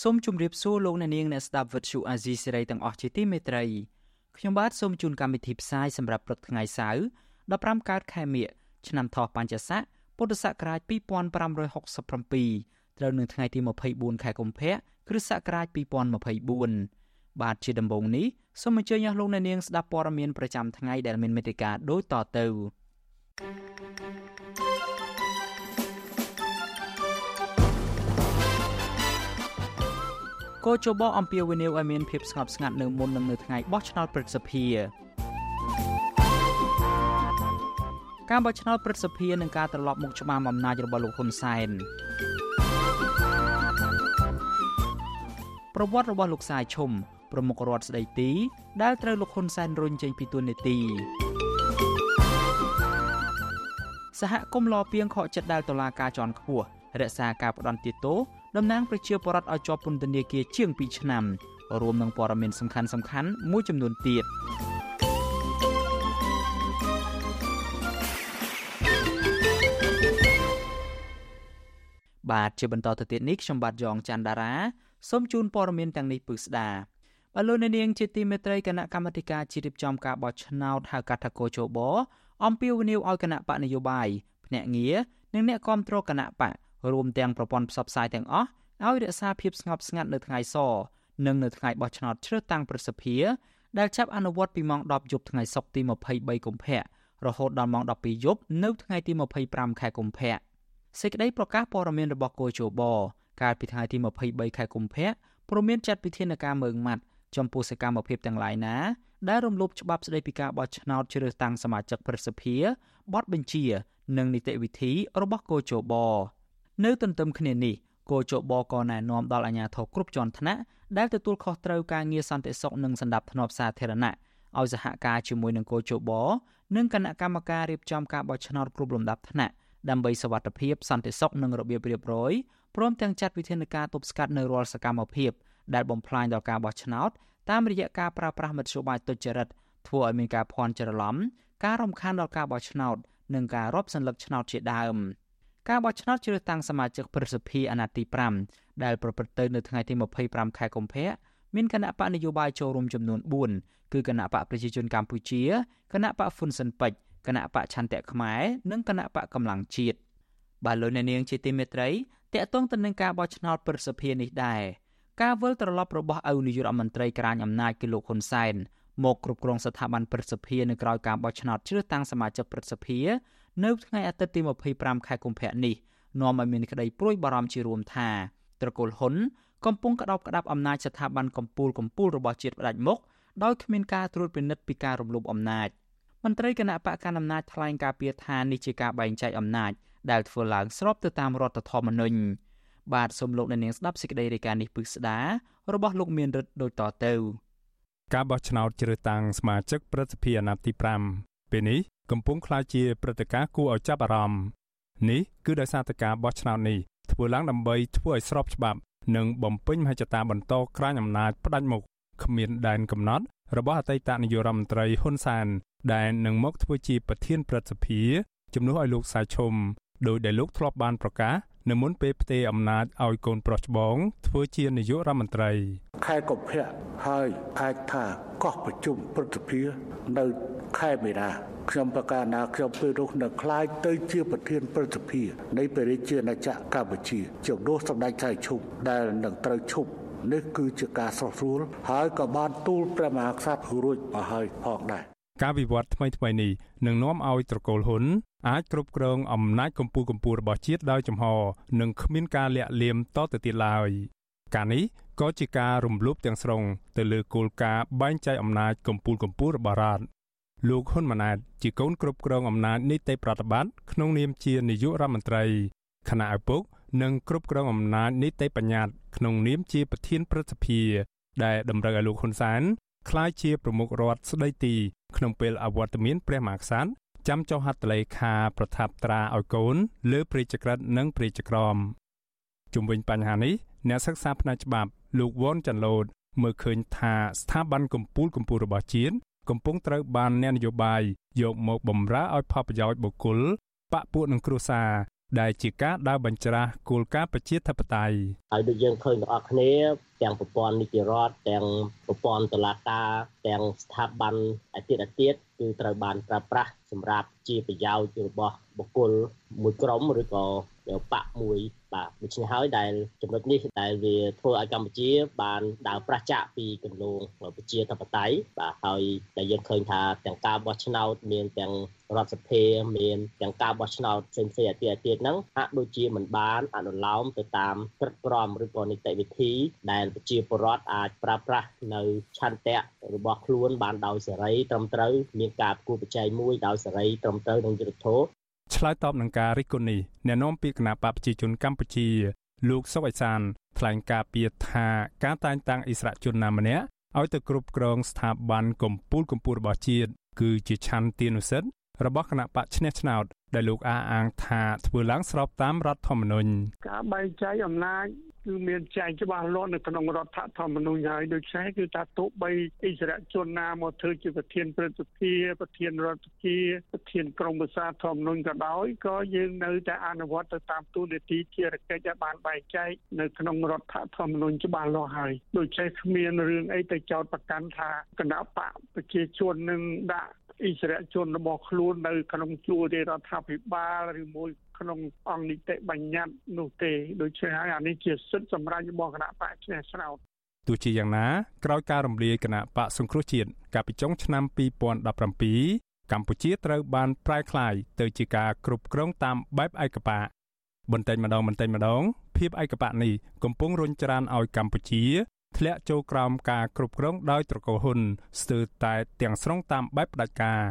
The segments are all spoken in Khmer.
សូមជម្រាបសួរលោកអ្នកនាងអ្នកស្ដាប់វត្តឈូអាស៊ីសេរីទាំងអស់ជាទីមេត្រីខ្ញុំបាទសូមជូនកម្មវិធីផ្សាយសម្រាប់ព្រឹកថ្ងៃសៅរ៍15កើតខែមិញឆ្នាំថោះបัญចស័កពុទ្ធសករាជ2567ត្រូវនៅថ្ងៃទី24ខែកុម្ភៈគ្រិស្តសករាជ2024បាទជាដំបូងនេះសូមអញ្ជើញអស់លោកអ្នកនាងស្ដាប់ព័ត៌មានប្រចាំថ្ងៃដែលមានមេត្តាដូចតទៅ កោជបអំពាវនាវឲ្យមានភាពស្ងប់ស្ងាត់នៅមុននឹងនៅថ្ងៃបោះឆ្នោតព្រឹទ្ធសភាការបោះឆ្នោតព្រឹទ្ធសភានឹងការត្រឡប់មកច្បាមអំណាចរបស់លោកហ៊ុនសែនប្រវត្តិរបស់លោកសាយឈុំប្រមុខរដ្ឋស្ដីទី ដែលត្រូវលោកហ៊ុនសែនរុញចេញពីទួលនីតិសហគមន៍លពៀងខកចិត្តដែលតុលាការជាន់ខ្ពស់រក្សាការផ្ដន់ទាទោ តំណាងប្រជាពលរដ្ឋឲ្យជាប់ពន្ធនាគារជាង2ឆ្នាំរួមនឹងព័ត៌មានសំខាន់សំខាន់មួយចំនួនទៀតបាទជាបន្តទៅទៀតនេះខ្ញុំបាទយ៉ងច័ន្ទដារាសូមជូនព័ត៌មានទាំងនេះពឹស្ដាបលូននាងជាទីមេត្រីគណៈកម្មាធិការជ្រៀបចំការបោះឆ្នោតហៅកាត់ថាកោជបអំពាវនាវឲ្យគណៈបកនយោបាយភ្នាក់ងារនិងអ្នកគាំទ្រគណៈបក រួមទាំងប្រព័ន្ធផ្សព្វផ្សាយទាំងអស់ឲ្យរក្សាភាពស្ងប់ស្ងាត់នៅថ្ងៃសនិងនៅថ្ងៃបោះឆ្នោតជ្រើសតាំងប្រសិទ្ធិដែលចាប់អនុវត្តពីម៉ោង10យប់ថ្ងៃសុក្រទី23កុម្ភៈរហូតដល់ម៉ោង12យប់នៅថ្ងៃទី25ខែកុម្ភៈសេចក្តីប្រកាសព័ត៌មានរបស់គោជបកាលពីថ្ងៃទី23ខែកុម្ភៈព្រមមានចាត់វិធានការមើងម៉ាត់ចំពោះសកម្មភាពទាំងឡាយណាដែលរំលោភច្បាប់ស្តីពីការបោះឆ្នោតជ្រើសតាំងសមាជិកប្រសិទ្ធិបទបញ្ជា និងនីតិវិធីរបស់គោជប នៅទន្ទឹមគ្នានេះគោជបក៏ណែនាំដល់អាជ្ញាធរគ្រប់ជាន់ថ្នាក់ដែលទទួលខុសត្រូវការងារសន្តិសុខនិងសន្តិភាពសាធារណៈឲ្យសហការជាមួយនឹងគោជបនិងគណៈកម្មការរៀបចំការបោះឆ្នោតគ្រប់លំដាប់ថ្នាក់ដើម្បីសវត្ថិភាពសន្តិសុខនិងរបៀបរៀបរយព្រមទាំងចាត់វិធានការទប់ស្កាត់នៅរាល់សកម្មភាពដែលបំផ្លាញដល់ការបោះឆ្នោតតាមរយៈការប្រើប្រាស់មធ្យោបាយទុច្ចរិតធ្វើឲ្យមានការភ័ន្តច្រឡំការរំខានដល់ការបោះឆ្នោតនិងការរាប់សន្លឹកឆ្នោតជាដើម ការបោះឆ្នោតជ្រើសតាំងសមាជិកប្រសិទ្ធិអាណត្តិទី5ដែលប្រព្រឹត្តទៅនៅថ្ងៃទី25ខែកុម្ភៈមានគណៈបកនយោបាយចូលរួមចំនួន4គឺគណៈបកប្រជាជនកម្ពុជាគណៈបកហ៊ុនស៊ិនពេជ្រគណៈបកឆន្ទៈខ្មែរនិងគណៈបកកម្លាំងជាតិបាទលោកអ្នកនាងជាទីមេត្រីតកតងទៅនឹងការបោះឆ្នោតប្រសិទ្ធិនេះដែរការវិលត្រឡប់របស់ឪនាយករដ្ឋមន្ត្រីក្រាញអំណាចគឺលោកហ៊ុនសែនមកគ្រប់គ្រងស្ថាប័នប្រសិទ្ធិនៅក្រៅការបោះឆ្នោតជ្រើសតាំងសមាជិកប្រសិទ្ធិ នៅថ្ងៃអាទិត្យទី25ខែកុម្ភៈនេះនាំឲ្យមានក្តីព្រួយបារម្ភជារួមថាត្រកូលហ៊ុនកំពុងក្តោបក្តាប់អំណាចស្ថាប័នកម្ពុជាកម្ពុជារបស់ជាតិផ្ដាច់មុខដោយគ្មានការត្រួតពិនិត្យពីការរំលោភអំណាចមន្ត្រីគណៈបកកណ្ដាលអំណាចថ្លែងការពីថានេះជាការបែងចែកអំណាចដែលធ្វើឡើងស្របទៅតាមរដ្ឋធម្មនុញ្ញបាទសូមលោកអ្នកនាងស្ដាប់សេចក្តីរាយការណ៍នេះពឹស្ដារបស់លោកមានរិទ្ធដូចតទៅ ការបោះឆ្នោតជ្រើសតាំងសមាជិកប្រសិទ្ធិអាណត្តិទី5ពេលនេះ កំពុងក្លាយជាព្រឹត្តិការណ៍គួរឲ្យចាប់អារម្មណ៍នេះគឺដោយសារតែការបោះឆ្នោតនេះធ្វើឡើងដើម្បីធ្វើឲ្យស្របច្បាប់ និងបំពេញមហិច្ឆតាបន្តក្រាញអំណាចផ្ដាច់មុខគ្មានដែនកំណត់របស់អតីតនាយករដ្ឋមន្ត្រីហ៊ុនសាន ដែលនឹងមកធ្វើជាប្រធានព្រឹទ្ធសភាជំនួសឲ្យលោកសាយឈុំដោយដែលលោកធ្លាប់បានប្រកាស នៅមុនពេលផ្ទេរអំណាចឲ្យកូនប្រុសច្បងធ្វើជានាយករដ្ឋមន្ត្រីខែកុម្ភៈហើយអាចថាកោះប្រជុំព្រឹទ្ធសភានៅខែមេរាខ្ញុំប្រកាសណាខ្ញុំពេលនោះនៅខ្លាចទៅជាប្រធានព្រឹទ្ធសភានៃព្រះរាជាណាចក្រកម្ពុជាជំនួសសម្ដេចថៃឈុបដែលនឹងត្រូវឈប់នេះគឺជាការស្រស់ស្រួលហើយក៏បានទូលព្រះមហាក្សត្ររួចមកហើយផងដែរ ការវិវត្តថ្មីថ្មីនេះនឹងនាំឲ្យត្រកូលហ៊ុនអាចគ្រប់គ្រងអំណាចកម្ពុជាកម្ពុជារបស់ជាតិដោយចំហនិងគ្មានការលាក់លៀមតទៅទៀតឡើយការនេះក៏ជាការរំលោភទាំងស្រុងទៅលើគោលការណ៍បែងចែកអំណាចកម្ពុជាកម្ពុជារបស់រដ្ឋលោកហ៊ុនម៉ាណែតជាកូនគ្រប់គ្រងអំណាចនីតិប្រតិបត្តិក្នុងនាមជានាយករដ្ឋមន្ត្រីគណៈឪពុកនិងគ្រប់គ្រងអំណាចនីតិបញ្ញត្តិក្នុងនាមជាប្រធានព្រឹទ្ធសភាដែលតម្រូវឲ្យលោកហ៊ុនសែន ក្លាយជាប្រមុខរដ្ឋស្ដីទីក្នុងពេលអវត្តមានព្រះមហាក្សត្រចាំចុះហត្ថលេខាប្រថាប់ត្រាឲ្យកូន លើព្រះចក្រិតនិងព្រះចក្រមជុំវិញបញ្ហានេះអ្នកសិក្សាផ្នែកច្បាប់លោកវ៉ុនចាន់ឡូតមើលឃើញថាស្ថាប័នកម្ពុជាកម្ពុជារបស់ជាតិកំពុងត្រូវបានអ្នកនយោបាយយកមកបំរើឲ្យផលប្រយោជន៍បុគ្គលបពពួកនឹងគ្រួសារ ដែលជាការដើរបញ្ច្រាស់គោលការណ៍ប្រជាធិបតេយ្យហើយដូចយើងឃើញទាំងអស់គ្នាទាំងប្រព័ន្ធនីតិរដ្ឋទាំងប្រព័ន្ធតុលាការទាំងស្ថាប័នឯទៀតឯទៀតគឺត្រូវបានប្រើប្រាស់សម្រាប់ជាប្រយោជន៍របស់បុគ្គលមួយក្រុមឬក៏បកមួយ បាទដូច្នេះហើយដែលចំណុចនេះដែលវាធ្វើឲ្យកម្ពុជា បានដើរប្រឆាចពីគន្លងប្រជាធិបតេយ្យបាទហើយដែលយើងឃើញថាទាំងការបោះឆ្នោតមានទាំងរដ្ឋសភាមានទាំងការបោះឆ្នោតផ្សេងៗអាទិអាទិហ្នឹងហាក់ដូចជាមិនបានអនុលោមទៅតាមក្រឹតក្រមឬក៏នីតិវិធីដែលប្រជាពលរដ្ឋអាចប្រើប្រាស់នៅឆន្ទៈរបស់ខ្លួនបានដោយសេរីត្រឹមត្រូវមានការគួរប្រជែងមួយដោយសេរីត្រឹមត្រូវនឹងយុត្តិធម៌ ឆ្លើយតបនឹងការរិះគន់នេះអ្នកនាំពាក្យគណៈបកប្រជាជនកម្ពុជាលោកសុកអេសានថ្លែងការពីថាការតែងតាំងអិសរាជជនណាម្នាក់ឲ្យទៅគ្រប់គ្រងស្ថាប័នកម្ពុជាកម្ពុជារបស់ជាតិគឺជាឆន្ទានុសិទ្ធិ របស់គណៈបកឈ្នះឆ្នោតដែលលោកអះអាងថាធ្វើឡើងស្របតាមរដ្ឋធម្មនុញ្ញការបែងចែកអំណាចគឺមានចែងច្បាស់លាស់នៅក្នុងរដ្ឋធម្មនុញ្ញហើយដូច្នេះគឺថាទោះបីអិសរាជជនណាមកធ្វើជាប្រធានព្រឹទ្ធសភាប្រធានរដ្ឋសភាប្រធានក្រុមប្រឹក្សាធម្មនុញ្ញក៏ដោយក៏យើងនៅតែអនុវត្តទៅតាមទូនីតិជារកិច្ចដែលបានបែងចែកនៅក្នុងរដ្ឋធម្មនុញ្ញច្បាស់លាស់ហើយដូច្នេះគ្មានរឿងអីទៅចោទប្រកាន់ថាគណៈបកប្រជាជននឹងដាក់ អិសរាជជនរបស់ខ្លួននៅក្នុងជួររដ្ឋាភិបាលឬមួយក្នុងអង្គនីតិបញ្ញត្តិនោះទេដូច្នេះហើយអានេះជាសិទ្ធិសម្រាប់របស់គណៈបកឆ្នះឆ្នោតទោះជាយ៉ាងណាក្រោយការរំលាយគណៈបកសង្គ្រោះជាតិកាលពីចុងឆ្នាំ2017កម្ពុជាត្រូវបានប្រែក្លាយទៅជាការគ្រប់គ្រងតាមបែបឯកបកបន្តិចម្ដងបន្តិចម្ដងភាពឯកបកនេះកំពុងរុញច្រានឲ្យកម្ពុជា ធ្លាក់ចូលក្រោមការគ្រប់គ្រងដោយត្រកូលហ៊ុនស្ទើរតែទាំងស្រុងតាមបែបផ្ដាច់ការ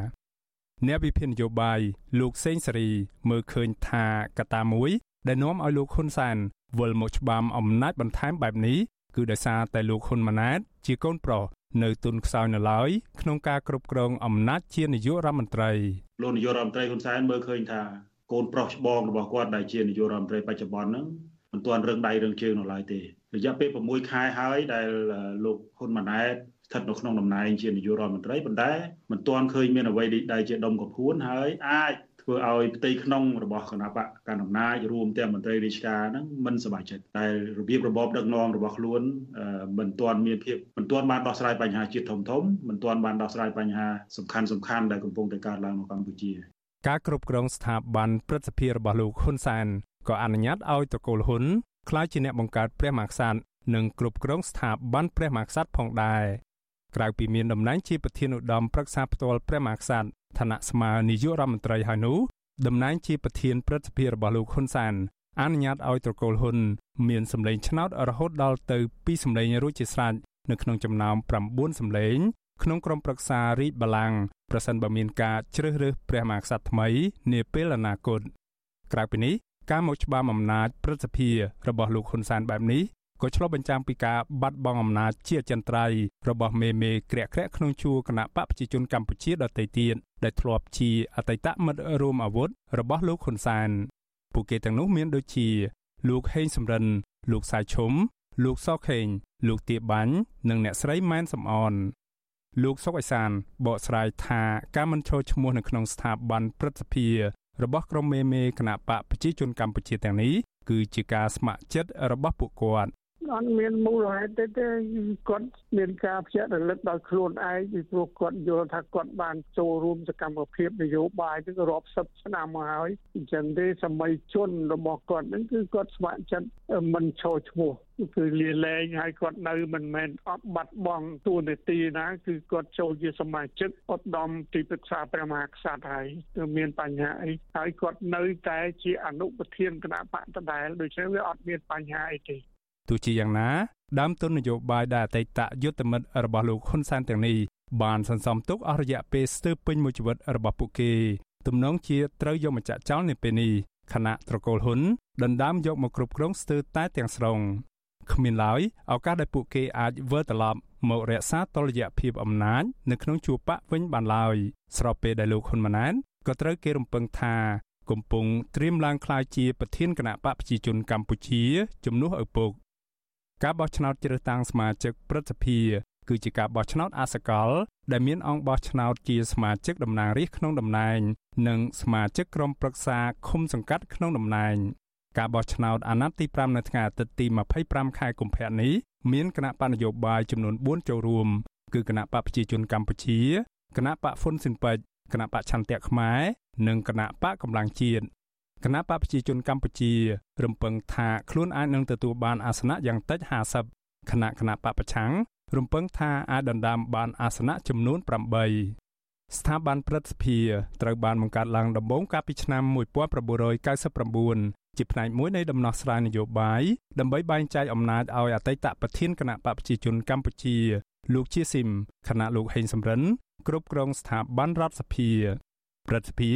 អ្នកវិភាគនយោបាយលោកសេងសេរីមើលឃើញថាកត្តាមួយ ដែលនាំឲ្យលោកហ៊ុនសែនវិលមកច្បាមអំណាចបន្ថែមបែបនេះគឺដោយសារតែលោកហ៊ុនម៉ាណែតជាកូនប្រុសនៅទុនខ្សោយនៅឡើយក្នុងការគ្រប់គ្រងអំណាចជានាយករដ្ឋមន្ត្រីលោកនាយករដ្ឋមន្ត្រីហ៊ុនសែនមើលឃើញថាកូនប្រុសច្បងរបស់គាត់ដែលជានាយករដ្ឋមន្ត្រីបច្ចុប្បន្នហ្នឹងមិនទាន់រឹងដៃរឹងជើងនៅឡើយទេ រយៈពេល6ខែហើយដែលលោកហ៊ុនម៉ាណែតស្ថិតនៅក្នុងតំណែងជានាយករដ្ឋមន្ត្រីប៉ុន្តែមិនទាន់ឃើញមានអ្វីដែលជាដុំកំភួនហើយអាចធ្វើឲ្យផ្ទៃក្នុងរបស់គណៈបកកណ្ដាលអំណាចរួមទាំងមន្ត្រីរាជការហ្នឹងមិនសប្បាយចិត្តតែរបៀបរបបដឹកនាំរបស់ខ្លួនមិនទាន់មានភាពមិនទាន់បានដោះស្រាយបញ្ហាជាតិធំធំមិនទាន់បានដោះស្រាយបញ្ហាសំខាន់សំខាន់ដែលកំពុងតែកើតឡើងនៅកម្ពុជាការគ្រប់គ្រងស្ថាប័នព្រឹទ្ធសភារបស់លោកហ៊ុនសែនក៏អនុញ្ញាតឲ្យតកូលហ៊ុន ក្លាយជាអ្នកបង្កើតព្រះមហាក្សត្រនិងគ្រប់គ្រងស្ថាប័នព្រះមហាក្សត្រផងដែរក្រៅពីមានតំណែងជាប្រធានឧត្តមប្រឹក្សាផ្ទាល់ព្រះមហាក្សត្រឋានៈស្មើនាយករដ្ឋមន្ត្រីហើយនោះតំណែងជាប្រធានព្រឹទ្ធសភារបស់លោកហ៊ុនសានអនុញ្ញាតឲ្យត្រកូលហ៊ុនមានសម្លេងឆ្នោតរហូតដល់ទៅ2សម្លេងរួចជាស្រេចនៅក្នុងចំណោម9សម្លេងក្នុងក្រុមប្រឹក្សារាជបល្ល័ង្កប្រសិនបើមានការជ្រើសរើសព្រះមហាក្សត្រថ្មីនាពេលអនាគតក្រៅពីនេះ ការមកច្បាមអំណាចព្រឹទ្ធសភារបស់លោកហ៊ុនសែនបែបនេះក៏ឆ្លុះបញ្ចាំងពីការបាត់បង់អំណាចជាចន្ទ្រៃរបស់មេមេក្រាក់ក្រាក់ក្នុងជួរគណៈបកប្រជាជនកម្ពុជាដទៃទៀតដែលធ្លាប់ជាអតីតមិត្តរួមអាវុធរបស់លោកហ៊ុនសែនពួកគេទាំងនោះមានដូចជា លោកហេងសំរិន លោកសាយឈុំលោកសខេងលោកទៀបាញ់និងអ្នកស្រីម៉ែនសំអនលោកសុកអេសានបកស្រាយថាការមិនចូលឈ្មោះនៅក្នុងស្ថាប័នព្រឹទ្ធសភា របស់ក្រុមមេមេគណៈបកប្រជាជនកម្ពុជាទាំងនេះគឺជាការស្ម័គ្រចិត្តរបស់ពួកគាត់ អត់មានមូលហេតុទេទេគាត់មានការភ្ជាប់រលឹកដល់ខ្លួនឯងពីព្រោះគាត់យល់ថាគាត់បានចូលរួមសកម្មភាពនយោបាយនឹងរាប់សិបឆ្នាំមកហើយអញ្ចឹងទេសម័យជនរបស់គាត់នឹងគឺគាត់ស្ម័គ្រចិត្តមិនឈរឈ្មោះគឺលាលែងហើយគាត់នៅមិនមែនអត់បាត់បង់ទួនាទីណាគឺគាត់ចូលជាសមាជិកឧត្តមទីប្រឹក្សាព្រះមហាក្សត្រហើយគឺមានបញ្ហាអីហើយគាត់នៅតែជាអនុប្រធានគណៈបកដដែលដូច្នេះវាអត់មានបញ្ហាអីទេ ទោះជាយ៉ាងណាដើមទុននយោបាយដែលអតីតយុទ្ធមិត្តរបស់លោកហ៊ុនសែនទាំងនេះបានសន្សំទុកអស់រយៈពេលស្ទើរពេញមួយជីវិតរបស់ពួកគេទំនងជាត្រូវយកមកចាក់ចោលនៅពេលនេះខណៈត្រកូលហ៊ុនដណ្ដើមយកមកគ្រប់គ្រងស្ទើរតែទាំងស្រុងគ្មានឡើយឱកាសដែលពួកគេអាចវិលត្រឡប់មករក្សាតុល្យភាពអំណាចនៅក្នុងជួរបកវិញបានឡើយស្របពេលដែលលោកហ៊ុនម៉ាណែតក៏ត្រូវគេរំពឹងថាកំពុងត្រៀមឡើងក្លាយជាប្រធានគណៈបកប្រជាជនកម្ពុជាជំនួសឪពុក ការបោះឆ្នោតជ្រើសតាំងសមាជិកព្រឹទ្ធសភាគឺជាការបោះឆ្នោតអសកល ដែលមានអង្គបោះឆ្នោតជាសមាជិកតំណាងរាស្ត្រក្នុងតំណែង និងសមាជិកក្រុមប្រឹក្សាឃុំសង្កាត់ក្នុងតំណែងការបោះឆ្នោតអាណត្តិទី5នៅថ្ងៃអាទិត្យទី25ខែកុម្ភៈនេះមានគណៈបកនយោបាយចំនួន4ចូលរួមគឺគណៈបកប្រជាជនកម្ពុជាគណៈបកហ្វុនស៊ិនពេចគណៈបកឆន្ទៈខ្មែរនិងគណៈបកកម្លាំងជាតិ គណៈបកប្រជាជនកម្ពុជា រំពឹងថាខ្លួនអាចនឹងទទួលបានអាសនៈយ៉ាងតិច50គណៈគណៈបកប្រឆាំងរំពឹងថាអាចដណ្ដើមបានអាសនៈចំនួន8ស្ថាប័នព្រឹទ្ធសភាត្រូវបានបង្កើតឡើងដំបូងកាលពីឆ្នាំ1999ជាផ្នែកមួយនៃដំណោះស្រាយនយោបាយដើម្បីបែងចែកអំណាចឲ្យអតីតប្រធានគណៈបកប្រជាជនកម្ពុជា លោកជាស៊ីមគណៈលោកហេងសំរិនគ្រប់គ្រងស្ថាប័នរដ្ឋសភា ព្រឹទ្ធសភា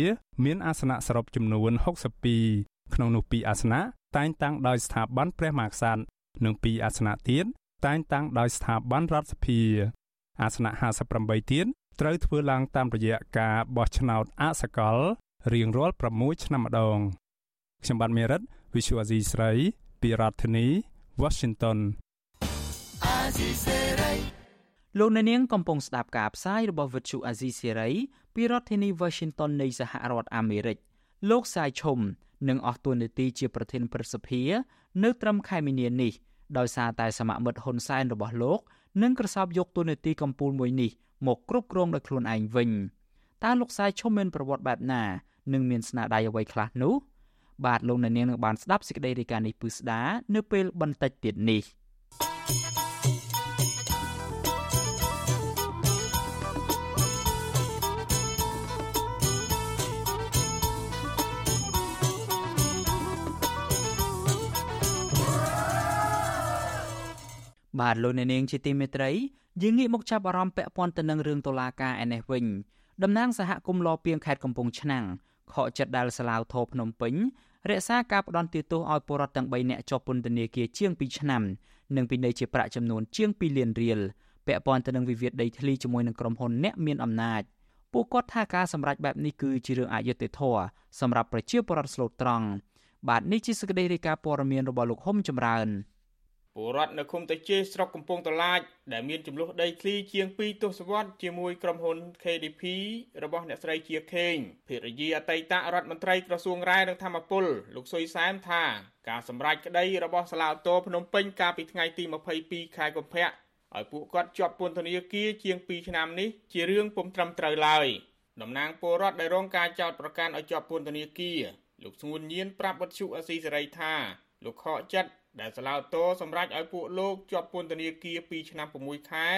មានអាសនៈសរុបចំនួន62ក្នុងនោះ2អាសនៈតែងតាំងដោយស្ថាប័នព្រះមហាក្សត្រនិង2អាសនៈទៀតតែងតាំងដោយស្ថាប័នរដ្ឋសភាអាសនៈ58ទៀតត្រូវធ្វើឡើងតាមរយៈការបោះឆ្នោតអសកលរៀងរាល់6ឆ្នាំម្ដងខ្ញុំបាទមេរិត Visual Asia ស្រីពីរដ្ឋធានី Washington លោកអ្នកនាងកំពុងស្ដាប់ការផ្សាយរបស់ Vuthu Azizi Serai ពីរដ្ឋធានី Washington នៃសហរដ្ឋអាមេរិកលោកសាយឈុំនឹងអស់តួនាទីជាប្រធានព្រឹទ្ធសភានៅត្រឹមខែមីនានេះដោយសារតែសមាមិត្តហ៊ុនសែនរបស់លោកនឹងក្រសោបយកតួនាទីកម្ពុជាមួយនេះមកគ្រប់គ្រងដោយខ្លួនឯងវិញតើលោកសាយឈុំមានប្រវត្តិបែបណានិងមានស្នាដៃអ្វីខ្លះនោះបាទលោកអ្នកនាងនឹងបានស្ដាប់សេចក្តីរាយការណ៍នេះពឺស្ដានៅពេលបន្តិចទៀតនេះ។ បាទលោកអ្នកនាងជាទីមេត្រីយើងងាកមកចាប់អារម្មណ៍ពាក់ព័ន្ធទៅនឹងរឿងតុលាការឯនេះវិញតំណាងសហគមន៍លពៀងខេត្តកំពង់ឆ្នាំងខកចិត្តដែលសាឡាវធោភ្នំពេញរក្សាការផ្ដន់ទោសឲ្យពលរដ្ឋទាំង3នាក់ជាប់ពន្ធនាគារជាង2ឆ្នាំនិងពិន័យជាប្រាក់ចំនួនជាង2លានរៀលពាក់ព័ន្ធទៅនឹងវិវាទដីធ្លីជាមួយនឹងក្រុមហ៊ុនអ្នកមានអំណាចពួកគាត់ថាការសម្រេចបែបនេះគឺជារឿងអយុត្តិធម៌សម្រាប់ប្រជាពលរដ្ឋស្លូតត្រង់បាទនេះជាសេចក្តីរាយការណ៍ព័ត៌មានរបស់លោកហុំចម្រើន ពលរដ្ឋនៅឃុំតាជេស្រុកកំពង់តឡាចដែលមានចំនួនដីធ្លីជាង2ទសវត្សរ៍ជាមួយក្រុមហ៊ុន KDP របស់អ្នកស្រីជាខេងភរិយាអតីតរដ្ឋមន្ត្រីក្រសួងរាយនឹងធម្មពលលោកសុយសែមថាការសម្រេចក្តីរបស់សាឡាវតោភ្នំពេញកាលពីថ្ងៃទី22ខែកុម្ភៈឲ្យពួកគាត់ជាប់ពន្ធនាគារជាង2ឆ្នាំនេះជារឿងពុំត្រឹមត្រូវឡើយតំណាងពលរដ្ឋដែលរងការចោទប្រកាន់ឲ្យជាប់ពន្ធនាគារលោកស្ងួនញៀនប្រាប់វត្ថុអសីសេរីថាលោកខកចិត្ត ដែលសាឡាវតោសម្រាប់ឲ្យពួកលោកជាប់ពន្ធនាគារ2ឆ្នាំ6ខែ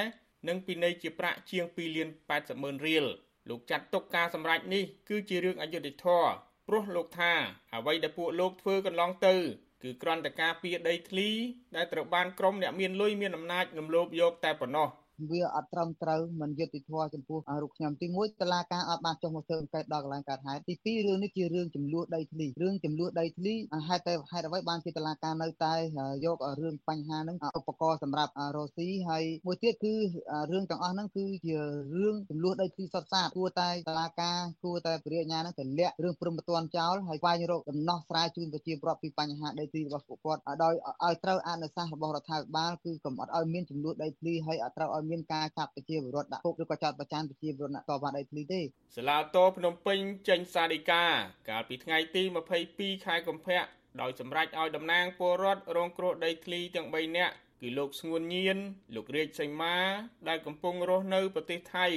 និងពិន័យជាប្រាក់ជាង2លាន80ម៉ឺនរៀលលោកចាត់ទុកការសម្រេចនេះគឺជារឿងអយុត្តិធម៌ព្រោះលោកថា អ្វីដែលពួកលោកធ្វើកន្លងទៅ គឺក្រន្តការពីដីធ្លី ដែលត្រូវបានក្រុមអ្នកមានលុយមានអំណាចរំលោភយកតែប៉ុណ្ណោះ។ វាអត់ត្រឹមត្រូវមិនយុត្តិធម៌ចំពោះរូបខ្ញុំទី1តឡាការអត់បានចុះមកធ្វើអង្កេតដល់កន្លែងកើតហេតុទី2រឿងនេះជារឿងចំនួនដីធ្លីរឿងចំនួនដីធ្លីហេតុតែហេតុអ្វីបានជាតឡាការនៅតែយករឿងបញ្ហាហ្នឹងឧបករណ៍សម្រាប់រស់ស៊ីហើយមួយទៀតគឺរឿងទាំងអស់ហ្នឹងគឺជារឿងចំនួនដីធ្លីសុទ្ធសាធគួរតែតឡាការគួរតែពរិញ្ញាហ្នឹងទៅលាក់រឿងព្រមត្តនចោលហើយស្វែងរកដំណោះស្រាយជូនប្រជាពលរដ្ឋពីបញ្ហាដីធ្លីរបស់ពួកគាត់ដោយឲ្យត្រូវអនុសាសន៍របស់រដ្ឋាភិបាលគឺកុំអត់ឲ្យមានចំនួនដីធ្លីហើយអត់ត្រូវឲ្យមានការចាប់ប្រជាពលរដ្ឋដាក់គុកឬក៏ចោទប្រកាន់ប្រជាពលរដ្ឋតវ៉ាដីធ្លីទេសាលាតោភ្នំពេញចេញសាដីកាកាលពីថ្ងៃទី22ខែកុម្ភៈដោយសម្រេចឲ្យតំណាងពលរដ្ឋរងគ្រោះដីធ្លីទាំង3នាក់គឺលោកស្ងួនញៀនលោករាជសីមា ដែលកំពុងរស់នៅប្រទេសថៃ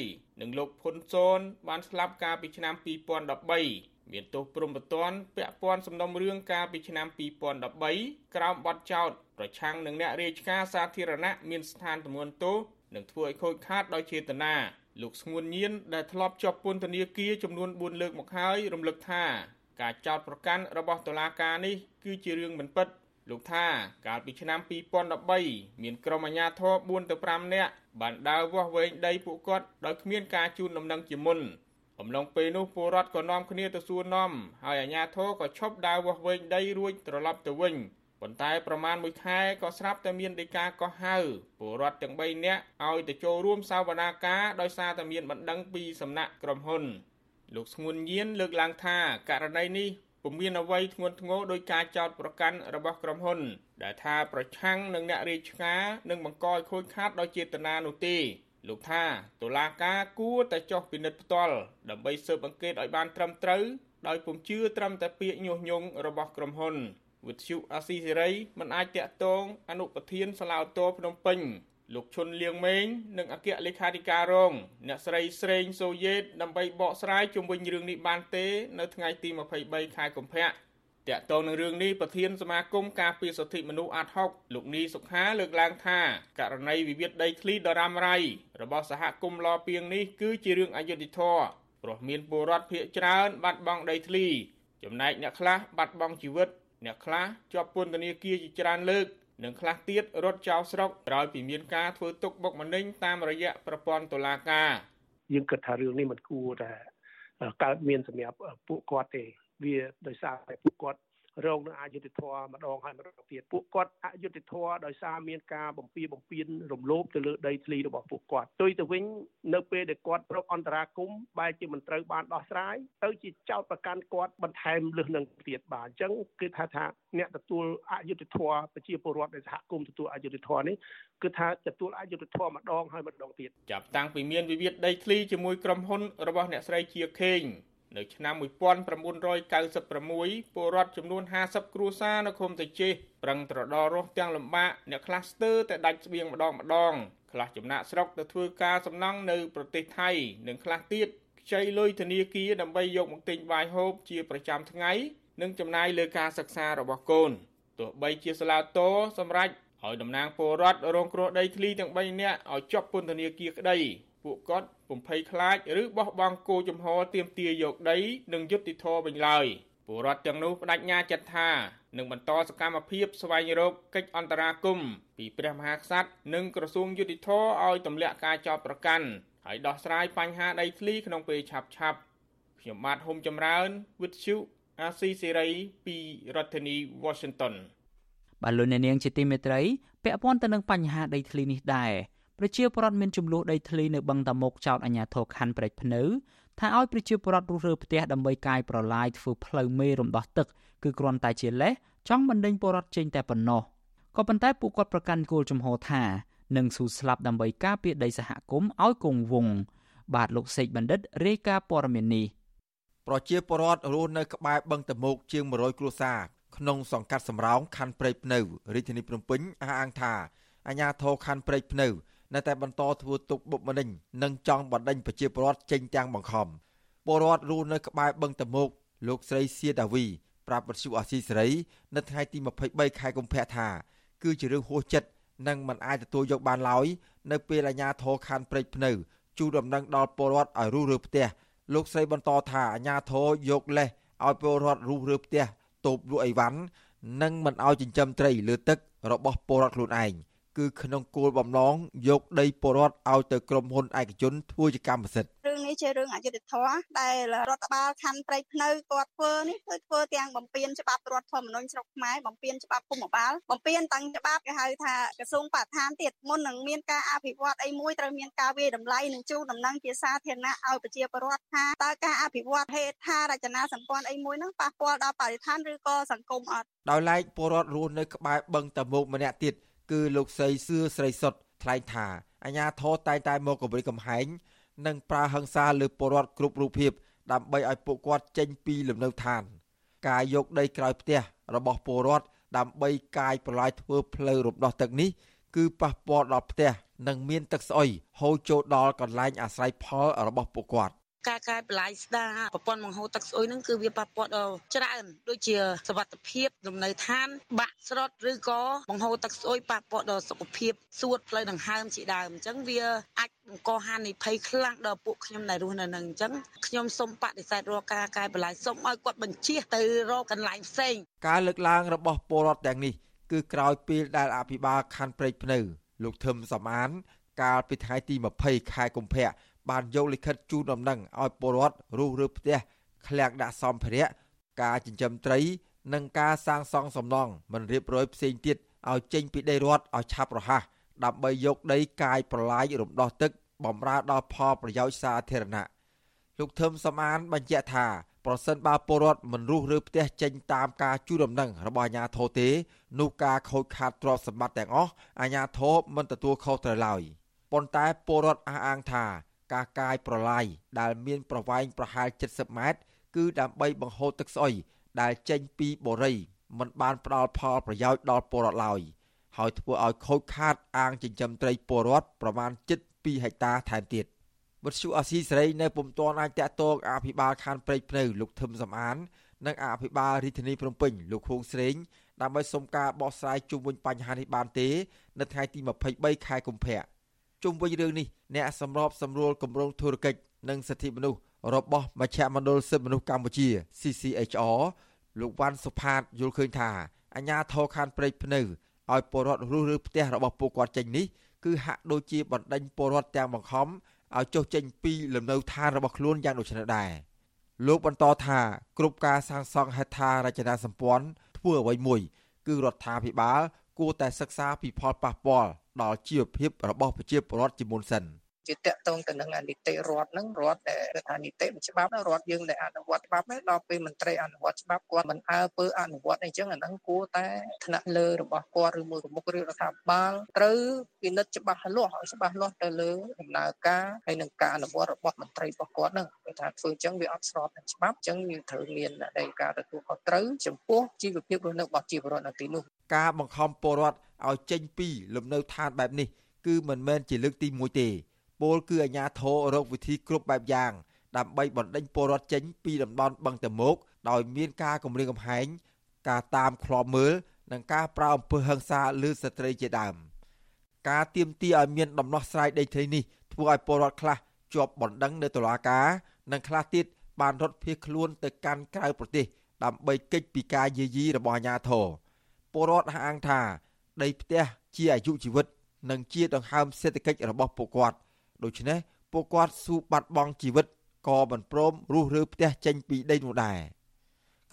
និងលោកផុនសូនបានស្លាប់កាលពីឆ្នាំ2013មានទោសព្រំប្រទានពាក់ព័ន្ធសំណុំរឿងកាលពីឆ្នាំ2013ក្រោមបទចោទប្រឆាំងនឹងអ្នករាជការសាធារណៈមានស្ថានទម្ងន់ទោស និងធ្វើឲ្យខូចខាតដោយចេតនាលោកស្ងួនញៀនដែលធ្លាប់ជាប់ពន្ធនាគារចំនួន4លើកមកហើយរំលឹកថាការចោទប្រកាន់របស់តុលាការនេះគឺជារឿងមិនពិតលោកថាកាលពីឆ្នាំ2013មានក្រុមអាជ្ញាធរ4ទៅ5នាក់បានដើរវាស់វែងដីពួកគាត់ដោយគ្មានការជូនដំណឹងជាមុនអំឡុងពេលនោះពលរដ្ឋក៏នាំគ្នាទៅសួរនាំហើយអាជ្ញាធរក៏ឈប់ដើរវាស់វែងដីរួចត្រឡប់ទៅវិញ ប៉ុន្តែប្រមាណមួយខែក៏ស្រាប់តែមានដីកាកោះហៅពលរដ្ឋទាំង3នាក់ឲ្យទៅចូលរួមសវនាការដោយសារតែមានបណ្ដឹងពីសំណាក់ក្រុមហ៊ុន លោកស្ងួនញៀនលើកឡើងថាករណីនេះពុំមានអ្វីធ្ងន់ធ្ងរដោយការចោទប្រកាន់របស់ក្រុមហ៊ុន ដែលថាប្រឆាំងនឹងអ្នករាយឆ្កានិងបង្កឲ្យខូចខាតដោយចេតនានោះទេលោកថាតុលាការគួរតែចុះពិនិត្យផ្ទាល់ដើម្បីស៊ើបអង្កេតឲ្យបានត្រឹមត្រូវដោយពុំជឿត្រឹមតែពាក្យញុះញង់របស់ក្រុមហ៊ុន វិទ្យុអាស៊ីសេរីមិនអាចតាក់ទងអនុប្រធានសាឡាវតោភ្នំពេញលោកឈុនលៀងម៉េងនិងអគ្គលេខាធិការរង អ្នកស្រីស្រេងសូយេតដើម្បីបកស្រាយជុំវិញរឿងនេះបានទេ នៅថ្ងៃទី23ខែកុម្ភៈតាក់ទងនឹងរឿងនេះប្រធានសមាគមការពារសិទ្ធិមនុស្សអាត់ហុកលោកនីសុខាលើកឡើងថាករណីវិវាទដីធ្លីដ៏រ៉ាំរ៉ៃរបស់សហគមន៍លពីងនេះគឺជារឿងអយុត្តិធម៌ព្រោះមានពលរដ្ឋភៀសច្រើនបាត់បង់ដីធ្លីចំណែកអ្នកខ្លះបាត់បង់ជីវិត អ្នកខ្លះជាប់ពន្ធនាគារជាច្រើនលើកនិងខ្លះទៀតរត់ចោលស្រុកក្រោយពីមានការធ្វើទុកបុកម្នេញតាមរយៈប្រព័ន្ធតុលាការយើងគិតថារឿងនេះមិនគួរតែកើតមានសម្រាប់ពួកគាត់ទេវាដោយសារតែពួកគាត់ រងនឹងអយុត្តិធម៌ម្ដងហើយម្ដងទៀតពួកគាត់អយុត្តិធម៌ដោយសារមានការបំពៀបំពៀនរំលោភទៅលើដីធ្លីរបស់ពួកគាត់ទុយទៅវិញនៅពេលដែលគាត់ប្រកអន្តរាគមបែរជាមិនត្រូវបានដោះស្រាយទៅជាចោតប្រកាន់គាត់បន្ថែមលើសនឹងទៀតបាទអញ្ចឹងគឺថាថាអ្នកទទួលអយុត្តិធម៌ប្រជាពលរដ្ឋនៃសហគមន៍ទទួលអយុត្តិធម៌នេះគឺថាទទួលអយុត្តិធម៌ម្ដងហើយម្ដងទៀតចាប់តាំងពីមានវិវាទដីធ្លីជាមួយក្រុមហ៊ុនរបស់អ្នកស្រីជាខេង នៅឆ្នាំ1996ពលរដ្ឋចំនួន50គ្រួសារនៅឃុំតាជេប្រឹងត្រដររស់ទាំងលំបាកអ្នកខ្លះស្ទើរតែដាច់ស្បៀងម្ដងម្ដងខ្លះចំណាក់ស្រុកទៅធ្វើការសំណង់នៅប្រទេសថៃនិងខ្លះទៀតខ្ចីលុយធនាគារដើម្បីយកមកទិញបាយហូបជាប្រចាំថ្ងៃនិងចំណាយលើការសិក្សារបស់កូនទោះបីជាសាឡាតោសម្រាប់ឲ្យតំណាងពលរដ្ឋរងគ្រោះដីធ្លីទាំង3នាក់ឲ្យជាប់ពន្ធនាគារក្តី ពួកគាត់ពុំភ័យខ្លាចឬបោះបង់គោចំហទៀមទាយកដី និងយុត្តិធម៌វិញឡើយពលរដ្ឋទាំងនោះបដិញ្ញាចិត្តថានឹងបន្តសកម្មភាពស្វែងរកកិច្ចអន្តរាគមន៍ពីព្រះមហាក្សត្រនិងក្រសួងយុតិធធឲ្យទម្លាក់ការចោទប្រកាន់ហើយដោះស្រាយបញ្ហាដីធ្លីក្នុងពេលឆាប់ឆាប់ខ្ញុំបាទហុំចម្រើនវិទ្យុអាស៊ីសេរីពីរដ្ឋធានី Washington បាទលោកអ្នកនាងជាទីមេត្រីពាក់ព័ន្ធទៅនឹងបញ្ហាដីធ្លីនេះដែរ ប្រជាពលរដ្ឋមានចំនួនដីធ្លីនៅបឹងតាមុកចោតអាជ្ញាធរខណ្ឌព្រែកភ្នៅថាឲ្យប្រជាពលរដ្ឋរុះរើផ្ទះដើម្បីកាយប្រឡាយធ្វើផ្លូវមេរំដោះទឹកគឺគ្រាន់តែជាលេសចង់បណ្ដេញពលរដ្ឋចេញតែប៉ុណ្ណោះក៏ប៉ុន្តែពួកគាត់ប្រកាន់គោលជំហរថានឹងស៊ូស្លាប់ដើម្បីការពារដីសហគមន៍ឲ្យគង់វង្សបាទលោកសេកបណ្ឌិតរាយការណ៍ព័ត៌មាននេះប្រជាពលរដ្ឋរស់នៅក្បែរបឹងតមោកជាង100គ្រួសារក្នុងសង្កាត់សំរោងខណ្ឌព្រៃភ្នៅរាជធានីភ្នំពេញអះអាងថាអាជ្ញាធរខណ្ឌព្រៃភ្នៅ នៅតែបន្តធ្វើទុកបុកម្នេញនិងចង់បណ្ដេញប្រជាពលរដ្ឋចេញទាំងបង្ខំពលរដ្ឋរស់នៅក្បែរបឹងតមោកលោកស្រីសៀដាវីប្រាប់បទសុអាស៊ីសេរីនៅថ្ងៃទី23ខែកុម្ភៈថា គឺជារឿងហួសចិត្តនិងមិនអាចទទួលយកបានឡើយនៅពេលអាជ្ញាធរខណ្ឌព្រែកភ្នៅជួដំណឹងដល់ពលរដ្ឋឲ្យរុះរើផ្ទះលោកស្រីបន្តថាអាជ្ញាធរយកលេសឲ្យពលរដ្ឋរុះរើផ្ទះតូបលក់អីវ៉ាន់និងមិនឲ្យចិញ្ចឹមត្រីលើទឹករបស់ពលរដ្ឋខ្លួនឯង។ គឺក្នុងគោលបំណងយកដីពលរដ្ឋឲ្យទៅក្រុមហ៊ុនឯកជនធ្វើជាកម្មសិទ្ធិរឿងនេះជារឿងអយុត្តិធម៌ដែលរដ្ឋបាលខណ្ឌព្រៃភ្នៅគាត់ធ្វើនេះគឺធ្វើទាំងបំពេញច្បាប់រដ្ឋធម្មនុញ្ញស្រុកខ្មែរបំពេញច្បាប់ភូមិបាលបំពេញទាំងច្បាប់គេហៅថាក្រសួងបរិស្ថានទៀតមុននឹងមានការអភិវឌ្ឍអីមួយត្រូវមានការវិយតម្លៃនិងជួលដំណឹងជាសាធារណៈឲ្យប្រជាពលរដ្ឋថាតើការអភិវឌ្ឍហេដ្ឋារចនាសម្ព័ន្ធអីមួយហ្នឹងប៉ះពាល់ដល់បរិស្ថានឬក៏សង្គមអត់ដោយឡែកពលរដ្ឋរស់នៅក្បែរបឹងតមោកម្នាក់ទៀត គឺលោកស្រីសឿស្រីសុតថ្លែងថាអាញាធរតែងតែមកគម្រិតកំហែងនិងប្រើហិង្សាលើពលរដ្ឋគ្រប់រូបភាពដើម្បីឲ្យពួកគាត់ចេញពីលំនៅឋាន ការយកដីក្រោយផ្ទះរបស់ពលរដ្ឋដើម្បីកាយប្រឡាយធ្វើផ្លូវរំដោះទឹកនេះគឺប៉ះពាល់ដល់ផ្ទះនិងមានទឹកស្អុយហូរចូលដល់កន្លែងអាស្រ័យផលរបស់ពួកគាត់ ការកាយបន្លាយស្ដារប្រព័ន្ធបង្ហូរទឹកស្អុយហ្នឹងគឺវាប៉ះពាល់ដល់ច្រើនដូចជាសវត្ថភាពលំនៅឋាន បាក់ស្រុតឬក៏បង្ហូរទឹកស្អុយប៉ះពាល់ដល់សុខភាពសួតផ្លូវដង្ហើមជាដើមអញ្ចឹងវាអាចបង្កហានិភ័យខ្លាំងដល់ពួកខ្ញុំដែលរស់នៅនឹងអញ្ចឹងខ្ញុំសូមបដិសេធរាល់ការកាយបន្លាយសូមឲ្យគាត់បញ្ជាទៅរកកន្លែងផ្សេងការលើកឡើងរបស់ពលរដ្ឋទាំងនេះគឺក្រោយពេលដែលអភិបាលខណ្ឌព្រែកភ្នៅ លោកធឹមសំអានកាលពីថ្ងៃទី20ខែកុម្ភៈ បានយកលិខិតជូនដំណឹងឲ្យពលរដ្ឋរស់រើផ្ទះឃ្លាំងដាក់សម្ភារៈការចិញ្ចឹមត្រី និងការសាងសង់សំណង់មិនរៀបរយផ្សេងទៀតឲ្យចេញពីដីរដ្ឋឲ្យឆាប់រហ័សដើម្បីយកដីកាយប្រឡាយរំដោះទឹកបំរើដល់ផលប្រយោជន៍សាធារណៈលោកធឹមសំអានបញ្ជាក់ថាប្រសិនបើពលរដ្ឋមិនរុះរើផ្ទះចេញតាមការជួដំណឹងរបស់អាជ្ញាធរទេនោះការខូចខាតទ្រព្យសម្បត្តិទាំងអស់អាជ្ញាធរមិនទទួលខុសត្រូវឡើយប៉ុន្តែពលរដ្ឋអះអាងថា ការកាយប្រឡាយដែលមានប្រវែងប្រហែល70ម៉ែត្រគឺដើម្បីបង្ហូរទឹកស្អុយដែលចេញពីបូរីមិនបានផ្ដល់ផលប្រយោជន៍ដល់ពលរដ្ឋឡើយហើយធ្វើឲ្យខូចខាតអាងចិញ្ចឹមត្រីពលរដ្ឋប្រមាណ7.2ហិកតាថែមទៀតវត្តជូអាស៊ីសេរីនៅពុំទាន់អាចតាក់ទងអភិបាលខណ្ឌព្រែកភ្នៅលោកធឹមសំអាន និងអភិបាលរាជធានីភ្នំពេញលោកខួងស្រេងដើម្បីសុំការបោះស្រាយជុំវិញបញ្ហានេះបានទេ នៅថ្ងៃទី23ខែកុម្ភៈជុំវិញរឿងនេះ អ្នកសម្របសម្រួលគម្រោងធុរកិច្ចនិងសិទ្ធិមនុស្សរបស់មជ្ឈមណ្ឌលសិទ្ធិមនុស្សកម្ពុជា CCHR លោកវ៉ាន់សុផាតយល់ឃើញថាអាញាធរខានព្រៃភ្នៅឲ្យពលរដ្ឋរស់ឬផ្ទះរបស់ពួកគាត់ចេញនេះគឺហាក់ដូចជាបណ្ដេញពលរដ្ឋទាំងបង្ខំឲ្យចុះចេញពីលំនៅឋានរបស់ខ្លួនយ៉ាងដូចនេះដែរលោកបន្តថាគ្រប់ការសាងសង់ហេដ្ឋារចនាសម្ព័ន្ធធ្វើអ្វីមួយ គឺរដ្ឋាភិបាល គួរតែសិក្សាពីផលប៉ះពាល់ដល់ជីវភាពរបស់ប្រជាពលរដ្ឋជាមុនសិន។ ជាតកតងទៅនឹងនីតិរដ្ឋហ្នឹងរដ្ឋដែលគឺថានីតិច្បាប់រដ្ឋយើងដែលអនុវត្តច្បាប់ហ្នឹងដល់ពេលមន្ត្រីអនុវត្តច្បាប់គាត់មិនអើពើអនុវត្តអីចឹងអាហ្នឹងគួរតែថ្នាក់លើរបស់គាត់ឬមួយប្រមុខរាជរដ្ឋាភិបាលត្រូវពិនិត្យច្បាស់លាស់ឲ្យច្បាស់លាស់ទៅលើដំណើរការហើយនឹងការអនុវត្តរបស់មន្ត្រីរបស់គាត់ហ្នឹងគេថាធ្វើចឹងវាអត់ស្របនឹងច្បាប់ចឹងយើងត្រូវមាននៃការទទួលខុសត្រូវចំពោះជីវភាពរស់នៅរបស់ជីវរដ្ឋនៅទីនោះការបង្ខំពលរដ្ឋឲ្យចេញពីលំនៅឋានបែបនេះគឺមិនមែនជាលើកទី1ទេ ពលគឺអាញាធររកវិធីគ្រប់បែបយ៉ាងដើម្បីបណ្ដេញពលរដ្ឋចេញពីតំបន់បឹងតមោកដោយមានការគម្រាមកំហែងការតាមឃ្លាំមើលនិងការប្រើអំពើហិង្សាលើស្ត្រីជាដើមការទៀមទីឲ្យមានដំណោះស្រាយដីធ្លីនេះធ្វើឲ្យពលរដ្ឋខ្លះជាប់បណ្ដឹងនៅតុលាការនិងខ្លះទៀតបានរត់ភៀសខ្លួនទៅកាន់ក្រៅប្រទេសដើម្បីគេចពីការយាយីរបស់អាជ្ញាធរពលរដ្ឋអះអាងថាដីផ្ទះជាអាយុជីវិត និងជាដង្ហើមសេដ្ឋកិច្ចរបស់ពួកគាត់ ដូច្នេះពួកគាត់ស៊ូបាត់បង់ជីវិតក៏មិនព្រមរុះរើផ្ទះចេញពីដីនោះដែរ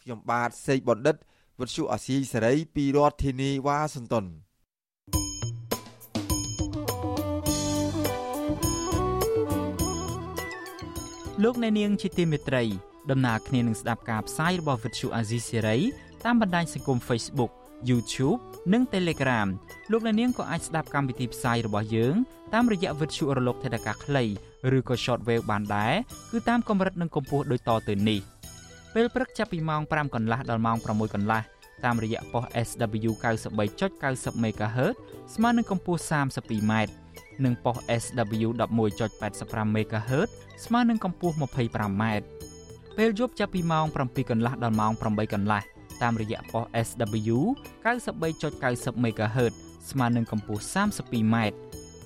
ខ្ញុំបាទសេកបណ្ឌិតវិទ្យុអាស៊ីសេរីពីរដ្ឋធានីវ៉ាស៊ីនតោនលោកអ្នកនាងជាទីមេត្រី ដំណើរគ្នានឹងស្ដាប់ការផ្សាយរបស់វិទ្យុអាស៊ីសេរីតាមបណ្ដាញសង្គម Facebook YouTube និង Telegram លោកអ្នកនាងក៏អាចស្ដាប់កម្មវិធីផ្សាយរបស់យើងតាមរយៈវិទ្យុរលកថេដាកាខ្លីឬក៏ Shortwave បានដែរគឺតាមកម្រិតនិងកម្ពស់ដូចតទៅនេះពេលព្រឹកចាប់ពីម៉ោង5កន្លះដល់ម៉ោង6កន្លះតាមរយៈប៉ុស SW 93.90 MHz ស្មើនឹងកម្ពស់ 32m និងប៉ុស SW 11.85 MHz ស្មើនឹងកម្ពស់ 25m ពេលយប់ចាប់ពីម៉ោង7កន្លះដល់ម៉ោង8កន្លះ តាមរយៈប៉ុស SW 93.90 MHz ស្មើនឹងកម្ពស់ 32m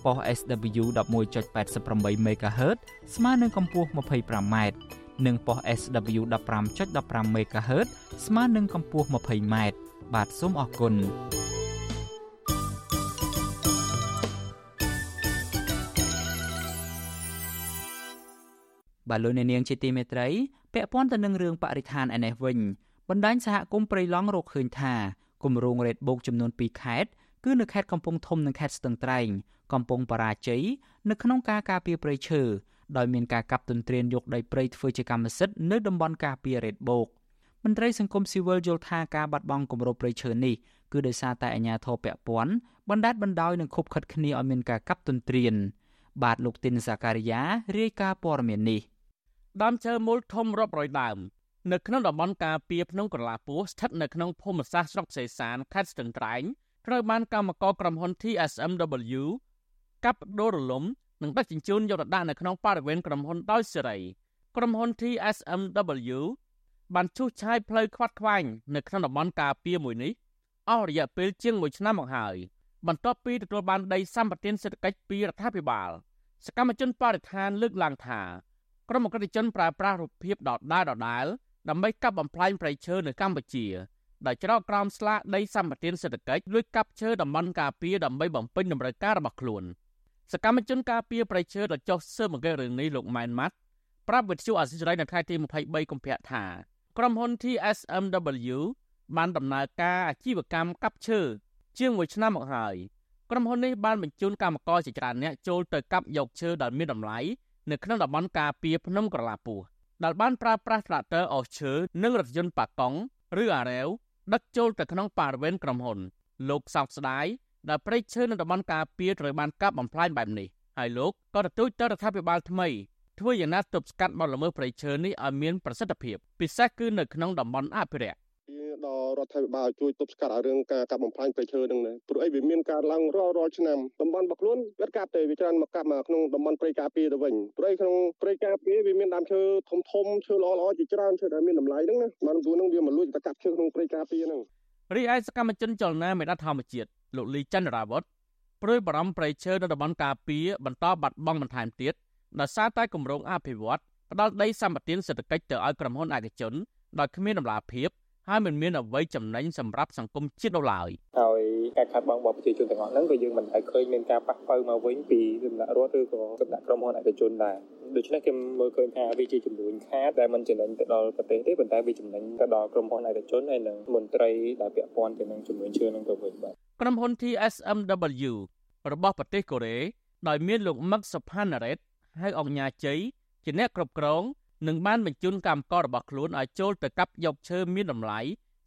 ប៉ុស SW 11.88 MHz ស្មើនឹងកម្ពស់ 25m និងប៉ុស SW 15.15 MHz ស្មើនឹងកម្ពស់ 20m បាទសូមអរគុណបាទលោកអ្នកនាងជាទីមេត្រីពាក់ព័ន្ធទៅនឹងរឿងបរិស្ថានឯនេះវិញ បណ្ដាញសហគមន៍ព្រៃឡង់រកឃើញថាគម្រោងរ៉េតបូកចំនួន2ខេត្តគឺនៅខេត្តកំពង់ធំនិងខេត្តស្ទឹងត្រែងកំពុងបរាជ័យនៅក្នុងការការពារព្រៃឈើដោយមានការកាប់ទន្ទ្រានយកដីព្រៃធ្វើជាកម្មសិទ្ធិនៅតំបន់ការពាររ៉េតបូកមន្ត្រីសង្គមស៊ីវិលយល់ថាការបាត់បង់គម្របព្រៃឈើនេះគឺដោយសារតែអាជ្ញាធរពាក់ព័ន្ធបណ្ដាច់បណ្ដោយនិងខົບខិតគ្នាឲ្យមានការកាប់ទន្ទ្រានបាទលោកទីនសាការីយ៉ារាយការណ៍ព័ត៌មាននេះដើមឈើមូលធំរាប់រយដើម នៅក្នុងតំបន់ការពារភ្នំក្រឡាពោះស្ថិតនៅក្នុងភូមិសាស្ត្រស្រុកសេសានខេត្តស្ទឹងត្រែងត្រូវបានកម្មករក្រុមហ៊ុន TSMW កាប់ដូររលំនិងដឹកជញ្ជូនយកទៅដាក់នៅក្នុងបរិវេណក្រុមហ៊ុនដោយសេរីក្រុមហ៊ុន TSMW បានឈូសឆាយផ្លូវខ្វាត់ខ្វែងនៅក្នុងតំបន់ការពារមួយនេះអស់រយៈពេលជាង1ឆ្នាំមកហើយបន្ទាប់ពីទទួលបានដីសម្បត្តិសេដ្ឋកិច្ចពីរដ្ឋាភិបាលសកម្មជនបរិស្ថានលើកឡើងថាក្រុមអក្រិតជនប្រើប្រាស់រូបភាពដដែលដដែល ដើម្បីកាប់បំផ្លាញព្រៃឈើនៅកម្ពុជាដោយច្រកក្រោមស្លាកដីសម្បត្តិសេដ្ឋកិច្ចលួចកាប់ឈើតំបន់ការពារដើម្បីបំពេញតម្រូវការរបស់ខ្លួនសកម្មជនការពារប្រៃឈើដែលចុះស៊ើបអង្កេតរឿងនេះលោកម៉ែនម៉ាត់ប្រាប់វិទ្យុអាស៊ីសេរីនៅថ្ងៃទី23កុម្ភៈថាក្រុមហ៊ុន TSMW បានដំណើរការអាជីវកម្មកាប់ឈើជាង1ឆ្នាំមកហើយក្រុមហ៊ុននេះបានបញ្ជូនកម្មករជាច្រើនអ្នកចូលទៅកាប់យកឈើដែលមានតម្លៃនៅក្នុងតំបន់ការពារភ្នំក្រឡាពស់ ដែលបានប្រើប្រាស់ត្រាក់ទ័រអស់ឈើនិងរថយន្តប៉ាកង់ឬអារ៉ែវដឹកចូលទៅក្នុងបរិវេណក្រុមហ៊ុន លោកសោកស្ដាយដែលព្រៃឈើនៅតំបន់ការពារត្រូវបានកាប់បំផ្លាញបែបនេះហើយលោកក៏ទទូចទៅរដ្ឋាភិបាលថ្មីធ្វើយ៉ាងណាទប់ស្កាត់បទល្មើសព្រៃឈើនេះឲ្យមានប្រសិទ្ធភាពពិសេសគឺនៅក្នុងតំបន់អភិរក្ស ដល់រដ្ឋាភិបាលជួយទប់ស្កាត់ឲ្យរឿងការកាប់បំផ្លាញព្រៃឈើហ្នឹងណាព្រោះអីវាមានការឡើងរាល់រាល់ឆ្នាំតំបន់របស់ខ្លួនវាកាប់តែវាច្រើនមកកាប់មកក្នុងតំបន់ព្រៃការពារទៅវិញព្រៃក្នុងព្រៃការពារវាមានដើមឈើធំធំឈើល្អល្អជាច្រើនឈើដែលមានតម្លៃហ្នឹងណាបានព្រោះហ្នឹងវាមកលួចទៅកាប់ឈើក្នុងព្រៃការពារហ្នឹងរីឯសកម្មជនចលនាមេដាធម្មជាតិលោកលីចន្ទរាវុធព្រួយបារម្ភព្រៃឈើនៅតំបន់ការពារបន្តបាត់បង់បន្ថែមទៀតដោយសារតែគម្រោងអភិវឌ្ឍផ្ដាល់ដីសម្បត្តិសេដ្ឋកិច្ចទៅឲ្យក្រុមហ៊ុនឯកជនដោយគ្មានដំណាភាព ហើយមិនមានអ្វីចំណេញសម្រាប់សង្គមជាតិនោះឡើយហើយការខាត់បងរបស់ប្រជាជនទាំងអស់ហ្នឹងក៏យើងមិនដែលឃើញមានការប៉ះប៉ូវមកវិញពីសំណាក់រដ្ឋឬក៏សំណាក់ក្រុមហ៊ុនឯកជនដែរដូច្នេះគេមើលឃើញថាវាជាចំនួនខាតដែលមិនចំណេញទៅដល់ប្រទេសទេប៉ុន្តែវាចំណេញទៅដល់ក្រុមហ៊ុនឯកជនហើយនិងមន្ត្រីដែលពាក់ព័ន្ធទៅនឹងចំនួនឈើនឹងទៅវិញបាទក្រុមហ៊ុន TSMW របស់ប្រទេសកូរ៉េដោយមានលោកមឹកសុផាណារ៉េតហៅអង្គញាជ័យជាអ្នកគ្រប់គ្រង និងបានបញ្ជូនកម្មកររបស់ខ្លួនឲ្យចូលទៅកាប់យកឈើមានតម្លៃ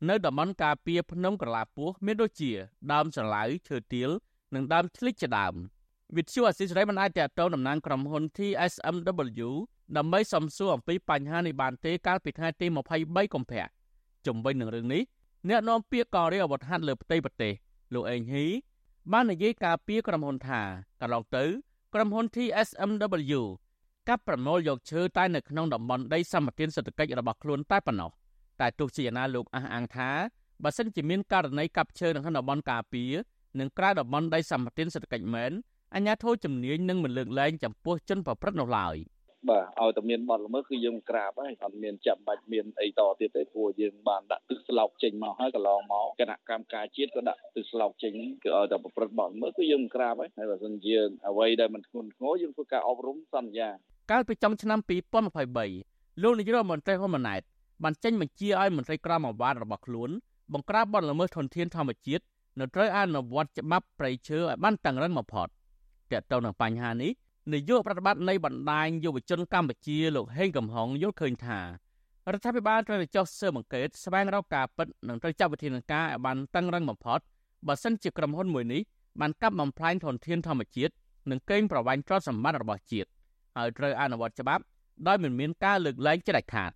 នៅតំបន់ការពារភ្នំក្រឡាពោះមានដូចជាដើមស្រឡៅឈើទាលនិងដើមឆ្លិចជាដើមវិទ្យុអស៊ីសេរីបានអាចតាក់ទងតំណាងក្រុមហ៊ុន TSMW ដើម្បីសំសួរអំពីបញ្ហានេះបានទេកាលពីថ្ងៃទី23កុម្ភៈជំវិញនឹងរឿងនេះអ្នកនាំពាក្យកងរាជអាវុធហត្ថលើផ្ទៃប្រទេសលោកអេងហ៊ីបាននិយាយការពីក្រុមហ៊ុនថាកន្លងទៅក្រុមហ៊ុន TSMW កាប់ប្រមូលយកឈើតែនៅក្នុងតំបន់ដីសម្បត្តិសេដ្ឋកិច្ចរបស់ខ្លួនតែប៉ុណ្ណោះតែទោះជាយ៉ាងណាលោកអះអាងថាបើសិនជាមានករណីកាប់ឈើនៅក្នុងតំបន់ការពារនិងក្រៅតំបន់ដីសម្បត្តិសេដ្ឋកិច្ចមែនអាជ្ញាធរជំនាញនឹងមិនលើកលែងចំពោះជនប្រព្រឹត្តនោះឡើយ។បាទឲ្យតែមានបទល្មើសគឺយើងក្រាបហើយអត់មានចាំបាច់មានអីតទៀតទេព្រោះយើងបានដាក់ទឹកស្លោកចេញមកហើយកន្លងមកគណៈកម្មការជាតិក៏ដាក់ទឹកស្លោកចេញគឺឲ្យតែប្រព្រឹត្តបទល្មើសគឺយើងក្រាបហើយហើយបើសិនជាអ្វីដែលមិនធ្ងន់ធ្ងរយើងធ្វើការអប់រំសន្យា កាលពីចុងឆ្នាំ2023លោកនាយករដ្ឋមន្ត្រីហ៊ុនម៉ាណែតបានចេញបញ្ជាឲ្យមន្ត្រីក្រមអាវ៉ាតរបស់ខ្លួនបង្ក្រាបបទល្មើសធនធានធម្មជាតិនៅត្រូវអនុវត្តច្បាប់ប្រៃឈើឲ្យបានតឹងរឹងបំផុតតើតើនឹងបញ្ហានេះនាយកប្រតិបត្តិនៃបណ្ដាញយុវជនកម្ពុជាលោកហេងកំហុងយល់ឃើញថារដ្ឋាភិបាលត្រូវចុះស៊ើបអង្កេតស្វែងរកការពិតនិងត្រូវចាត់វិធានការឲ្យបានតឹងរឹងបំផុតបើសិនជាក្រុមហ៊ុនមួយនេះបានកាប់បំផ្លាញធនធានធម្មជាតិនិងកេងប្រវ័ញ្ចទ្រព្យសម្បត្តិរបស់ជាតិ ហើយត្រូវអនុវត្តច្បាប់ដោយមិនមានការលើកលែងជាដាច់ខាត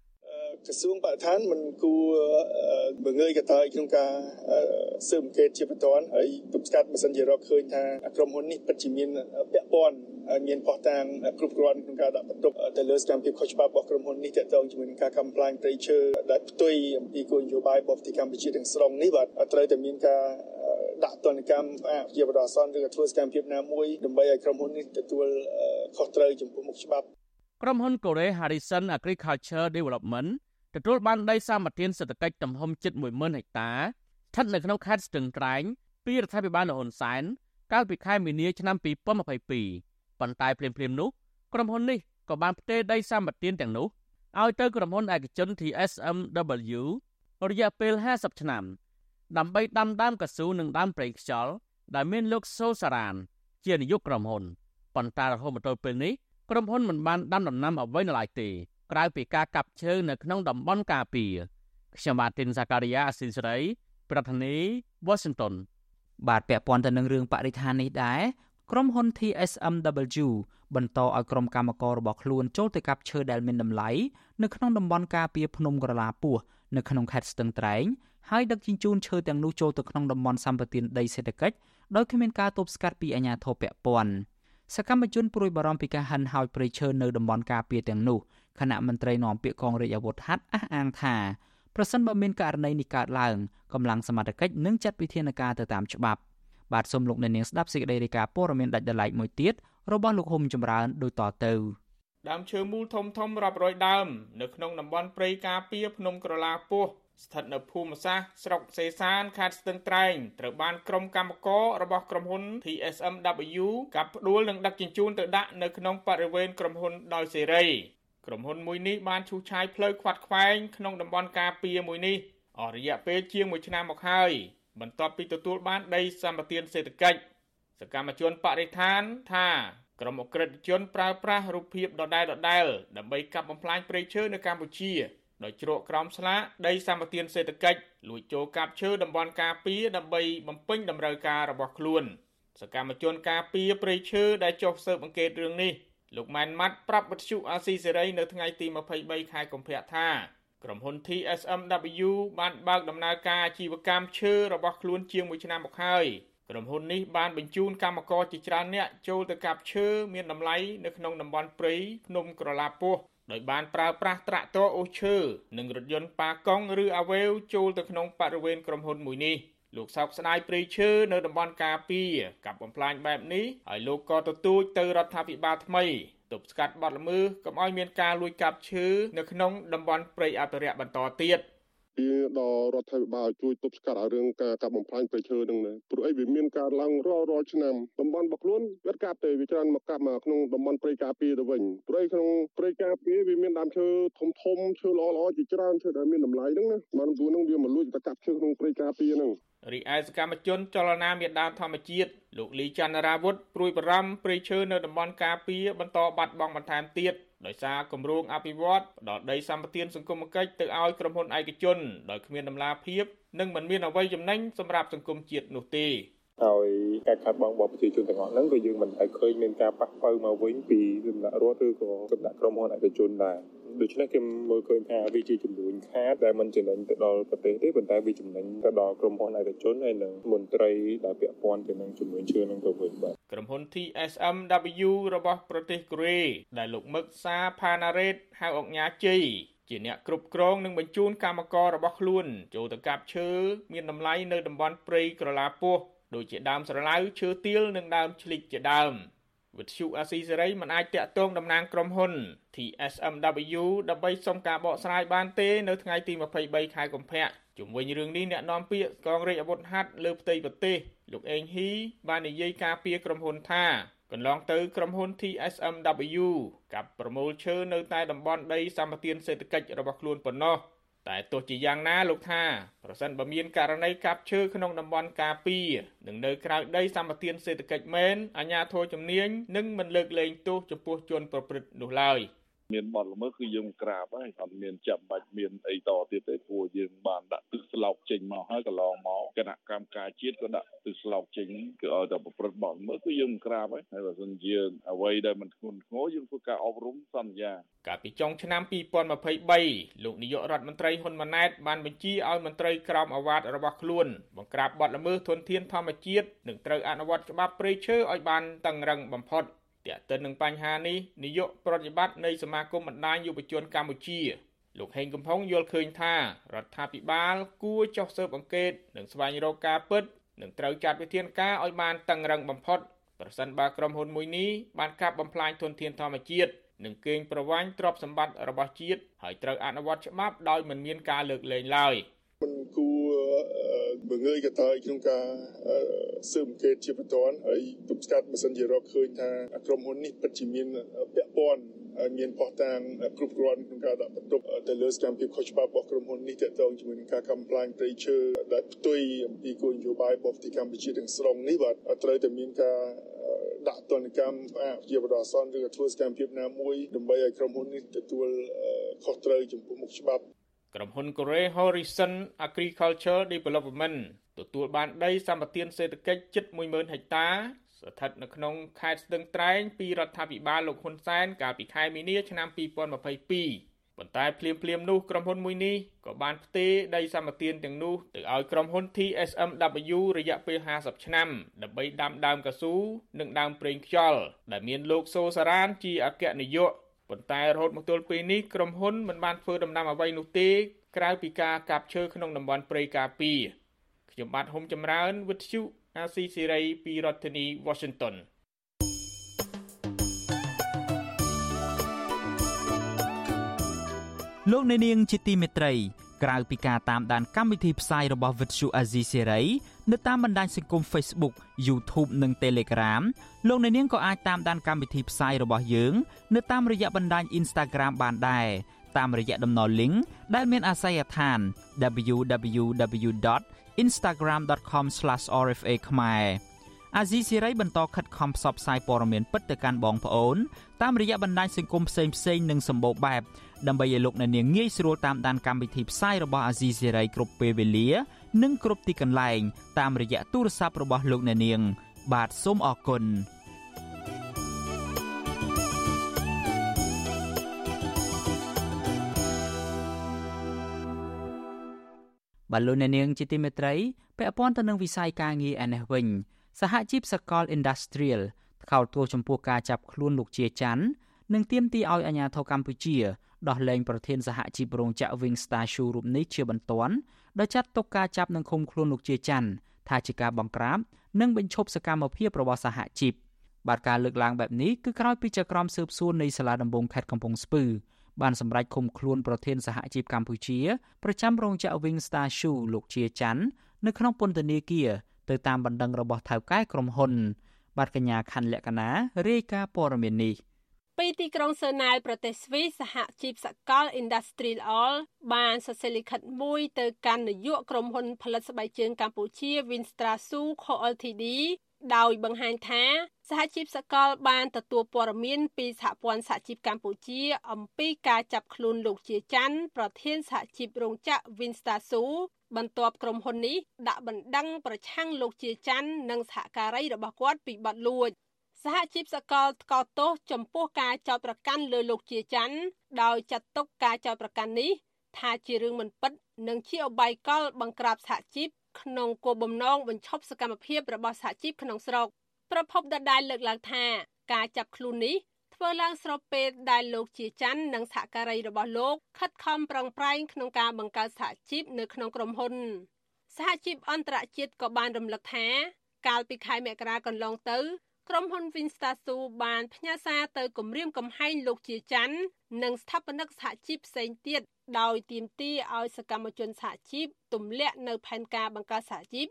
ក្រសួងបរិស្ថានមិនគួរបង្ើយកតើក្នុងការស៊ើបអង្កេតជាបន្តហើយទប់ស្កាត់បើសិនជារកឃើញថាក្រុមហ៊ុននេះពិតជាមានពាក់ព័ន្ធមានផុសតាងគ្រប់គ្រាន់ក្នុងការដាក់បន្ទុកទៅលើសកម្មភាពខុសច្បាប់របស់ក្រុមហ៊ុននេះទាក់ទងជាមួយនឹងការកំប្លែងព្រៃឈើដែលផ្ទុយអំពីគោលនយោបាយរបស់ប្រទេសកម្ពុជាទាំងស្រុងនេះបាទត្រូវតែមានការ ដាក់ទណ្ឌកម្មអភិជាបដអសន្នឬក៏ធ្វើសកម្មភាពណាមួយដើម្បីឲ្យក្រុមហ៊ុននេះទទួលខុសត្រូវចំពោះមុខច្បាប់ក្រុមហ៊ុនកូរ៉េ Harrison Agriculture Development ទទួលបានដីសម្បត្តិសេដ្ឋកិច្ចទំហំជិត10000ហិកតាស្ថិតនៅក្នុងខេត្តស្ទឹងត្រែងពីរដ្ឋាភិបាលលោកហ៊ុនសែនកាលពីខែមីនាឆ្នាំ2022ប៉ុន្តែភ្លាមៗនោះក្រុមហ៊ុននេះក៏បានផ្ទេរដីសម្បត្តិទាំងនោះឲ្យទៅក្រុមហ៊ុនឯកជន TSMW រយៈពេល50ឆ្នាំ ដើម្បីដាំដើមកស៊ូនិងដើមប្រេងខ្យល់ដែលមានលោកសូសារ៉ាន ជានាយកក្រុមហ៊ុនប៉ុន្តែរហូតមកទល់ពេលនេះក្រុមហ៊ុនមិនបានដាំដំណាំអ្វីនៅឡើយទេក្រៅពីការកាប់ឈើនៅក្នុងតំបន់ការពារខ្ញុំបាទទីនសាការីយ៉ាអស៊ីសេរីប្រធានាធិបតី Washington បាទពាក់ព័ន្ធទៅនឹងរឿងបរិស្ថាននេះដែរក្រុមហ៊ុន TSMW បន្តឲ្យក្រុមកម្មកររបស់ខ្លួនចូលទៅកាប់ឈើដែលមានតម្លៃនៅក្នុងតំបន់ការពារភ្នំក្រឡាពោះនៅក្នុងខេត្តស្ទឹងត្រែង ហើយដឹកជញ្ជូនឈើទាំងនោះចូលទៅក្នុងតំបន់សម្បត្តិដីសេដ្ឋកិច្ចដោយគ្មានការទប់ស្កាត់ពីអាជ្ញាធរពាក់ព័ន្ធសកម្មជនព្រួយបារម្ភពីការហិនហោចព្រៃឈើនៅតំបន់ការពារទាំងនោះគណៈមន្ត្រីនាំពាក្យកងរាជអាវុធហត្ថអះអាងថាប្រសិនបើមានករណីនេះកើតឡើងកម្លាំងសមត្ថកិច្ចនឹងចាត់វិធានការទៅតាមច្បាប់បាទសូមលោកអ្នកនាងស្ដាប់សេចក្តីរាយការណ៍ព័ត៌មានដាច់ដライមួយទៀតរបស់លោកហុំចម្រើនដូចតទៅដើមឈើមូលធំធំរាប់រយដើម នៅក្នុងតំបន់ព្រៃការពារភ្នំក្រឡាពោះ ស្ថិតនៅភូមិសាស្ត្រស្រុកសេសានខេត្តស្ទឹងត្រែងត្រូវបានក្រុមកម្មកររបស់ក្រុមហ៊ុន TSMW កាប់ផ្ដួលនិងដឹកជញ្ជូនទៅដាក់នៅក្នុងបរិវេណក្រុមហ៊ុនដោយសេរីក្រុមហ៊ុនមួយនេះបានឈូសឆាយផ្លូវខ្វាត់ខ្វែងក្នុងតំបន់ការពារមួយនេះអស់រយៈពេលជាង1ឆ្នាំមកហើយបន្ទាប់ពីទទួលបានដីសម្បត្តិសេដ្ឋកិច្ចសកម្មជនបរិស្ថានថាក្រុមអក្រិតជនប្រើប្រាស់រូបភាពដដែលដដែលដើម្បីកាប់បំផ្លាញព្រៃឈើនៅកម្ពុជា ដោយជ្រកក្រោមស្លាកដីសម្បត្តិសេដ្ឋកិច្ចលួចចូលកាប់ឈើតំបន់ការពារដើម្បីបំពេញតម្រូវការរបស់ខ្លួន សកម្មជនការពារព្រៃឈើដែលចុះស៊ើបអង្កេតរឿងនេះលោកម៉ែនម៉ាត់ប្រាប់វិទ្យុអាស៊ីសេរីនៅថ្ងៃទី23ខែកុម្ភៈថាក្រុមហ៊ុន TSMW បានបើកដំណើរការអាជីវកម្មឈើរបស់ខ្លួនជាង1ឆ្នាំមកហើយក្រុមហ៊ុននេះបានបញ្ជូនកម្មករជាច្រើនអ្នកចូលទៅកាប់ឈើមានតម្លៃនៅក្នុងតំបន់ព្រៃភ្នំក្រឡាពោះ ដោយបានប្រើប្រាស់ត្រាក់ទ័រអូសឈើនិងរថយន្តប៉ាកង់ឬអាវ៉េវចូលទៅក្នុងបរិវេណក្រុមហ៊ុនមួយនេះលោកសោកស្ដាយព្រៃឈើនៅតំបន់ការពីកັບបំផ្លាញបែបនេះហើយលោកក៏ទទូចទៅរដ្ឋាភិបាលថ្មីទប់ស្កាត់បទល្មើសកុំឲ្យមានការលួចកាប់ឈើនៅក្នុងតំបន់ព្រៃអភិរក្សបន្តទៀត។ ពីដល់រដ្ឋាភិបាលជួយទប់ស្កាត់ឲ្យរឿងការកាប់បំផ្លាញព្រៃឈើនឹងព្រោះអីវាមានការឡើងរាល់រាល់ឆ្នាំតំបន់របស់ខ្លួនវាកាប់ទេវាច្រើនមកកាប់មកក្នុងតំបន់ព្រៃការពារទៅវិញព្រោះក្នុងព្រៃការពារវាមានដើមឈើធំធំឈើល្អល្អជាច្រើនឈើដែលមានតម្លៃហ្នឹងណាបានព្រោះហ្នឹងវាមកលួចទៅកាប់ឈើក្នុងព្រៃការពារហ្នឹងរីឯសកម្មជនចលនាមេដាធម្មជាតិលោកលីច័ន្ទរាវុធព្រួយបារម្ភព្រៃឈើនៅតំបន់ការពារបន្តបាត់បង់បន្ថែមទៀត ដោយសារគម្រោងអភិវឌ្ឍផ្ដល់ដីសម្បត្តិសង្គមគិច្ចទៅឲ្យក្រុមហ៊ុនឯកជនដោយគ្មានដំណាភាពនិងមិនមានអ្វីចំណេញសម្រាប់សង្គមជាតិនោះទេ ហើយការខាត់បងរបស់ប្រជាជនទាំងអស់ហ្នឹងក៏យើងមិនឲ្យឃើញមានការប៉ះប៉ូវមកវិញពីសំណាក់រដ្ឋឬក៏សំណាក់ក្រុមហ៊ុនឯកជនដែរដូច្នេះគេមើលឃើញថាវាជាចំនួនខាតដែលមិនចំណេញទៅដល់ប្រទេសទេប៉ុន្តែវាចំណេញទៅដល់ក្រុមហ៊ុនឯកជនហើយនិងមន្ត្រីដែលពាក់ព័ន្ធទៅនឹងចំនួនឈើនឹងទៅវិញបាទក្រុមហ៊ុន TSMW របស់ប្រទេសកូរ៉េដែលលោកមឹកសាផាណារ៉េតហៅអង្គញាជ័យជាអ្នកគ្រប់គ្រងនិងបញ្ជូនកម្មកររបស់ខ្លួនចូលទៅកាប់ឈើមានតម្លៃនៅតំបន់ព្រៃក្រឡាពោះ ដូចជាដើមស្រឡៅឈើទាលនិងដើមឆ្លិកជាដើមវិទ្យុអាស៊ីសេរីមិនអាចតាក់ទងតំណាងក្រុមហ៊ុន TSMW ដើម្បីសុំការបកស្រាយបានទេនៅថ្ងៃទី23ខែកុម្ភៈជុំវិញរឿងនេះអ្នកនាំពាក្យកងរាជអាវុធហត្ថលើផ្ទៃប្រទេសលោកអេងហ៊ីបាននិយាយការពីក្រុមហ៊ុនថាកន្លងទៅក្រុមហ៊ុន TSMW កັບប្រមូលឈើនៅតែតំបន់ដីសម្បត្តិសេដ្ឋកិច្ចរបស់ខ្លួនប៉ុណ្ណោះ តែទោះជាយ៉ាងណាលោកថាប្រសិនបើមានករណីកាប់ឈើក្នុងតំបន់ការពារនិងនៅក្រៅដីសម្បត្តិសេដ្ឋកិច្ចមែនអាជ្ញាធរជំនាញនឹងមិនលើកលែងទោសចំពោះជនប្រព្រឹត្តនោះឡើយ។ មានបទល្មើសគឺយើងក្រាបហើយអត់មានចាំបាច់មានអីតទៀតទេព្រោះយើងបានដាក់ទឹកស្លោកចេញមកហើយកន្លងមកគណៈកម្មការជាតិក៏ដាក់ទឹកស្លោកចេញគឺឲ្យតែប្រព្រឹត្តបទល្មើសគឺយើងក្រាបហើយហើយបើសិនជាអ្វីដែលមិនធ្ងន់ធ្ងរយើងធ្វើការអប់រំសន្យាកាលពីចុងឆ្នាំ2023លោកនាយករដ្ឋមន្ត្រីហ៊ុនម៉ាណែតបានបញ្ជាឲ្យមន្ត្រីក្រមអាវ៉ាតរបស់ខ្លួនបង្ក្រាបបទល្មើសធនធានធម្មជាតិនិងត្រូវអនុវត្តច្បាប់ព្រៃឈើឲ្យបានតឹងរឹងបំផុត ទាក់ទិននឹងបញ្ហានេះនាយកប្រតិបត្តិនៃសមាគមបណ្ដាញយុវជនកម្ពុជាលោកហេងកំផុងយល់ឃើញថារដ្ឋាភិបាលគួរចុះស៊ើបអង្កេតនិងស្វែងរកការពិតនិងត្រូវចាត់វិធានការឲ្យបានតឹងរឹងបំផុតប្រសិនបើក្រុមហ៊ុនមួយនេះបានកាប់បំផ្លាញធនធានធម្មជាតិនិងកេងប្រវ័ញ្ចទ្រព្យសម្បត្តិរបស់ជាតិហើយត្រូវអនុវត្តច្បាប់ដោយមិនមានការលើកលែងឡើយ មិនគួរបង្ងើយកតើក្នុងការស៊ើបអង្កេតជាបន្តហើយទប់ស្កាត់បើសិនជារកឃើញថាក្រុមហ៊ុននេះពិតជាមានពាក់ព័ន្ធមានផុសតាងគ្រប់គ្រាន់ក្នុងការដាក់បន្ទុកទៅលើសកម្មភាពខុសច្បាប់របស់ក្រុមហ៊ុននេះទាក់ទងជាមួយនឹងការកំប្លែងព្រៃឈើដែលផ្ទុយអំពីគោលនយោបាយរបស់ប្រទេសកម្ពុជាទាំងស្រុងនេះបាទត្រូវតែមានការដាក់ទណ្ឌកម្មជាបដិសនឬក៏ធ្វើសកម្មភាពណាមួយដើម្បីឲ្យក្រុមហ៊ុននេះទទួលខុសត្រូវចំពោះមុខច្បាប់ ក្រុមហ៊ុន Korea Horizon Agriculture Development ទទួលបានដីសម្បត្តិសេដ្ឋកិច្ចជិត10000ហិកតាស្ថិតនៅក្នុងខេត្តស្ទឹងត្រែងពីរដ្ឋាភិបាលលោកហ៊ុនសែនកាលពីខែមីនាឆ្នាំ2022ប៉ុន្តែភ្លាមភ្លាមនោះក្រុមហ៊ុនមួយនេះក៏បានផ្ទេរដីសម្បត្តិទាំងនោះទៅឲ្យក្រុមហ៊ុន TSMW រយៈពេល50ឆ្នាំដើម្បីដាំដើមកៅស៊ូនិងដើមប្រេងខ្យល់ដែលមានលោកសូសារ៉ានជាអគ្គនាយក ប៉ុន្តែរហូតមកទល់ពេលនេះក្រុមហ៊ុនមិនបានធ្វើដំណាំអ្វីនោះទេក្រៅពីការកាប់ឈើក្នុងតំបន់ព្រៃការពារខ្ញុំបាទហុំចម្រើនវិទ្យុអាស៊ីសេរីពីរដ្ឋធានី Washington លោកអ្នកនាងជាទីមេត្រីក្រៅពីការតាមដានកម្មវិធីផ្សាយរបស់ Vuthu Azizi Serai នៅតាមបណ្ដាញសង្គម Facebook YouTube និង Telegram លោកអ្នកនាងក៏អាចតាមដានកម្មវិធីផ្សាយរបស់យើងនៅតាមរយៈបណ្ដាញ Instagram បានដែរតាមរយៈតំណ link ដែលមានអាសយដ្ឋាន www.instagram.com/rfa ខ្មែរអាស៊ីសេរីបន្តខិតខំផ្សព្វផ្សាយព័ត៌មានពិតទៅកាន់បងប្អូនតាមរយៈបណ្ដាញសង្គមផ្សេងផ្សេងនិងសម្បូរបែបដើម្បីឲ្យលោកអ្នកនាងងាយស្រួលតាមដានកម្មវិធីផ្សាយរបស់អាស៊ីសេរីគ្រប់ពេលវេលា និងគ្រប់ទីកន្លែង តាមរយៈទូរស័ព្ទរបស់លោកអ្នកនាង បាទសូមអរគុណបលូននាងជាទីមេត្រីពាក់ព័ន្ធទៅនឹងវិស័យការងារឯនេះវិញ សហជីពសកល Industrial ថ្កោលទោសចំពោះការចាប់ខ្លួនលោកជាច័ន្ទនិងទាមទារឲ្យអាជ្ញាធរកម្ពុជា ដោះលែងប្រធានសហជីពរោងចក្រ Wingstar Shoe រូបនេះជាបន្ទាន់ដោយចាត់ទុកការចាប់និងឃុំខ្លួនលោកជាច័ន្ទថាជាការបង្ក្រាបនិងបញ្ឈប់សកម្មភាពរបស់សហជីពបាទការលើកឡើងបែបនេះគឺក្រោយពីចក្រមស៊ើបសួរនៃសាលាដំបងខេត្តកំពង់ស្ពឺបានសម្រេចឃុំខ្លួនប្រធានសហជីពកម្ពុជាប្រចាំរោងចក្រ Wingstar Shoe លោកជាច័ន្ទនៅក្នុងពន្ធនាគារទៅតាមបណ្ដឹងរបស់ថៅកែក្រុមហ៊ុនបាទកញ្ញាខណ្ឌលក្ខណារាយការណ៍ព័ត៌មាននេះ ពីទីក្រុងសឺណាវប្រទេសស្វីសសហជីពសកល Industrial All បានសរសេរលិខិតមួយទៅកាន់នាយកក្រុមហ៊ុនផលិតស្បែកជើងកម្ពុជា Winstrasu Co Ltd ដោយបង្ហាញថាសហជីពសកលបានទទួលព័ត៌មានពីសហព័ន្ធសហជីពកម្ពុជា អំពីការចាប់ខ្លួនលោកជាច័ន្ទប្រធានសហជីពរោងចក្រ Winstasu បន្ទាប់ក្រុមហ៊ុននេះដាក់បណ្ដឹងប្រឆាំងលោកជាច័ន្ទនិងសហការីរបស់គាត់ពីបទលួច សហជីពសកលថ្កោលទោសចំពោះការចោទប្រកាន់លើលោកជាច័ន្ទដោយចាត់ទុកការចោទប្រកាន់នេះថាជារឿងមិនពិតនិងជាអបាយកលបង្ក្រាបសហជីពក្នុងគោលបំណងបញ្ឈប់សកម្មភាពរបស់សហជីពក្នុងស្រុកប្រពន្ធដដែលលើកឡើងថាការចាប់ខ្លួននេះធ្វើឡើងស្របពេលដែលលោកជាច័ន្ទនិងសហការីរបស់លោកខិតខំប្រឹងប្រែងក្នុងការបង្កើតសហជីពនៅក្នុងក្រុមហ៊ុនសហជីពអន្តរជាតិក៏បានរំលឹកថា កាលពីខែមករាកន្លងទៅ ក្រុមហ៊ុន Vinstasu បានផ្ញើសារទៅគម្រាមកំហែងលោកជាច័ន្ទនិងស្ថាបនិកសហជីពផ្សេងទៀតដោយទាមទារឲ្យសកម្មជនសហជីពទម្លាក់នៅផែនការបង្កើតសហជីព